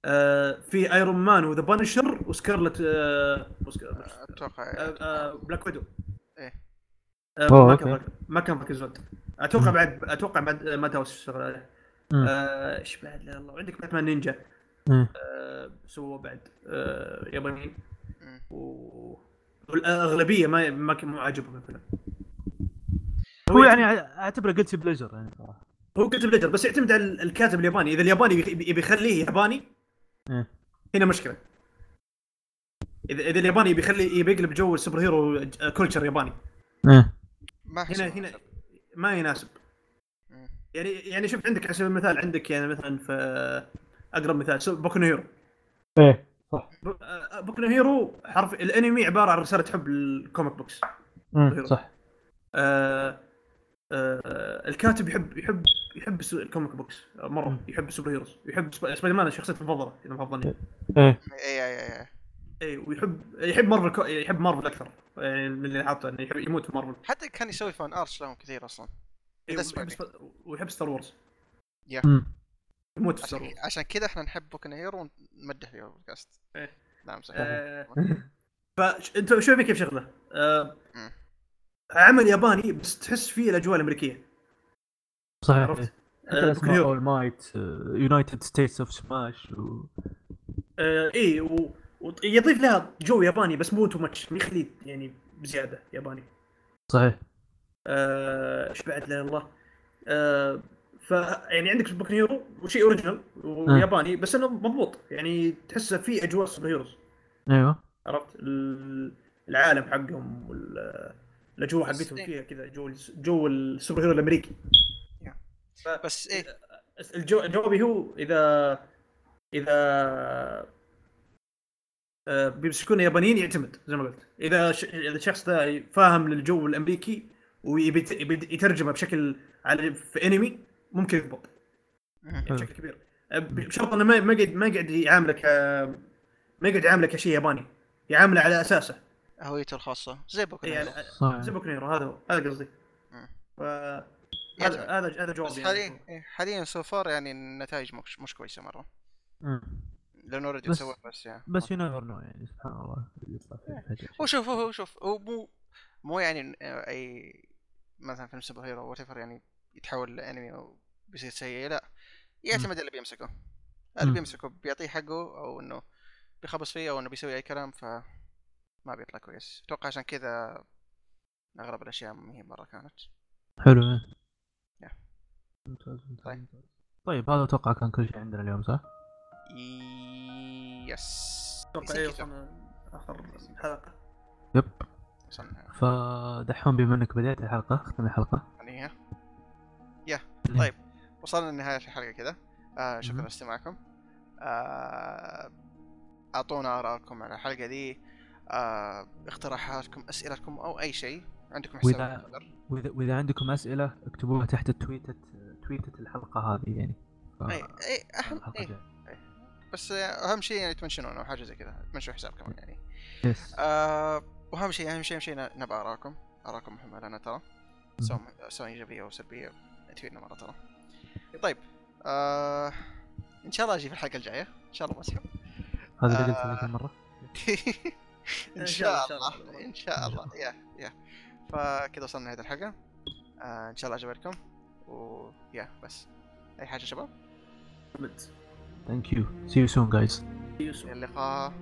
آه، في Iron Man و The Punisher وسكارلت آه، وسك- أتوقع آه، آه، Black Widow أوه، ما كان ما كان أتوقع. بعد أتوقع بعد Madhouse اشتغل عليه إيش بعد؟ لا الله وعندك باتمان نينجا. آه، سووا بعد. آه، يابانيين والأغلبية ما ما عاجبهم الفيلم. هو يعني أعتبره guilty pleasure يعني صراحة. هو كتب ليتر بس يعتمد على الكاتب الياباني إذا الياباني يبي يبي يخليه ياباني إيه. هنا مشكلة. اذا إذا الياباني بيخلي يبي يقلب جو ال super hero culture ياباني. ما أحس هنا هنا. ما يناسب. مم. يعني يعني شوف عندك على سبيل المثال عندك يعني مثلا في أقرب مثال بوكو هيرو. إيه صح. آه، بوكو هيرو حرفيا الأنمي عبارة عن رسالة حب ال comic books مم، صح. آه الكاتب يحب يحب يحب ال comic books. آه، مره. يحب ال super heroes. يحب سب- سبايدر مان شخصيته المفضلة إذا ما ظني إيه. اي اي اي اي ويحب يحب مارفل كو... يحب مارفل أكثر. يعني من اللي حاطه إنه يحب يموت في مارفل. حتى كان يسوي fan arts لهم كثير أصلا. إي، إذا ويحب. ويحب Star Wars. مم. يموت في Star عشان, Wars. عشان كذا إحنا نحب بوكن هيرو ونمدح فيه البودكاست. إيه. نعم صح آه، فانت شوفي كيف شغله آه... عمل ياباني بس تحس فيه الأجواء الأمريكية. صحيح. عرفت؟ حتى. All Might United States of Smash آه اي و... ويضيف لها جو ياباني بس مو too much يخليه يعني بزيادة ياباني. صحيح. آه، إيش بعد لا الله. آه ف يعني عندك بوك هيرو وشيء original وياباني بس إنه مضبوط. يعني تحسه في أجواء super heroes أيوه. عرفت؟ ال- العالم حقهم وال- الاجواء حقتهم. فيها كذا جو جو ال super hero الأمريكي. بس إيه. الجو جوابي هو اذا إذا آه، بيمسكون يابانيين يعتمد زي ما قلت. إذا ش... إذا الشخص ده فاهم للجو الأمريكي ويبي يبي يترجمه بشكل على في انمي ممكن يضبط. يعني. بشكل كبير. أه، بشرط إنه ما ما قاعد ما قاعد يعاملك آه، ما قاعد يعاملك كشيء ياباني. يعامله على أساسه. هويته الخاصة. زي بوكن يعني زي بوكو نيرو هذا هو هذا قصدي. هذا. هذا هذا جوابي حاليا يعني. إيه، حاليا so far يعني النتائج مش مش كويسة مرة. مم. لأنه already بس- سوى بس يعني. بس you never know يعني سبحان الله. فجأة هو شوف هو شوف هو مو مو يعني أي مثلا فيلم super hero what يعني يتحول لانمي أو بيصير سيء لا. يعتمد على اللي بيمسكه. اللي. بيمسكه بيعطيه حقه أو إنه بيخبص فيه أو إنه بيسوي أي كلام ف ما بيطلع كويس. أتوقع عشان كذا أغلب الأشياء ما هي مرة كانت. حلو إيه. يا. ممتاز ممتاز طيب. طيب هذا أتوقع كان كل شيء عندنا اليوم صح؟ يس أتوقع كذا. وصلنا آخر حلقة. يب. وصلنا. فدحوم بما إنك بديت الحلقة اختم الحلقة. يعني ها يا طيب. وصلنا لنهاية الحلقة كذا. آه شكرا. لاستماعكم. آه أعطونا آرائكم على الحلقة دي. آه اقتراحاتكم أسئلتكم أو أي شيء عندكم حساب وإذا- تويتر. واذا وإذا عندكم أسئلة اكتبوها تحت التويتة تويتة الحلقة هذه يعني. ف- اي أي اهم الحلقة الجاية. بس أهم شيء يعني تمنشنون أو حاجة زي كذا تمنشنوا حساب كمان يعني. يس آه وأهم شيء أهم شيء أهم شيء ن- نبغى ارائكم ارائكم مهمة لنا ترى سواء سواء إيجابية أو سلبية تفيدنا مرة ترى. طيب آه إن شاء الله أجي في الحلقة الجاية. إن شاء الله مسحب هذا اللي قلت آه. إن شاء الله، إن شاء الله. yeah yeah. فكذا وصلنا لنهاية الحلقة. آه إن شاء الله عجبتكم و yeah بس. أي حاجة شباب؟ thank you see you soon guys إلى اللقاء.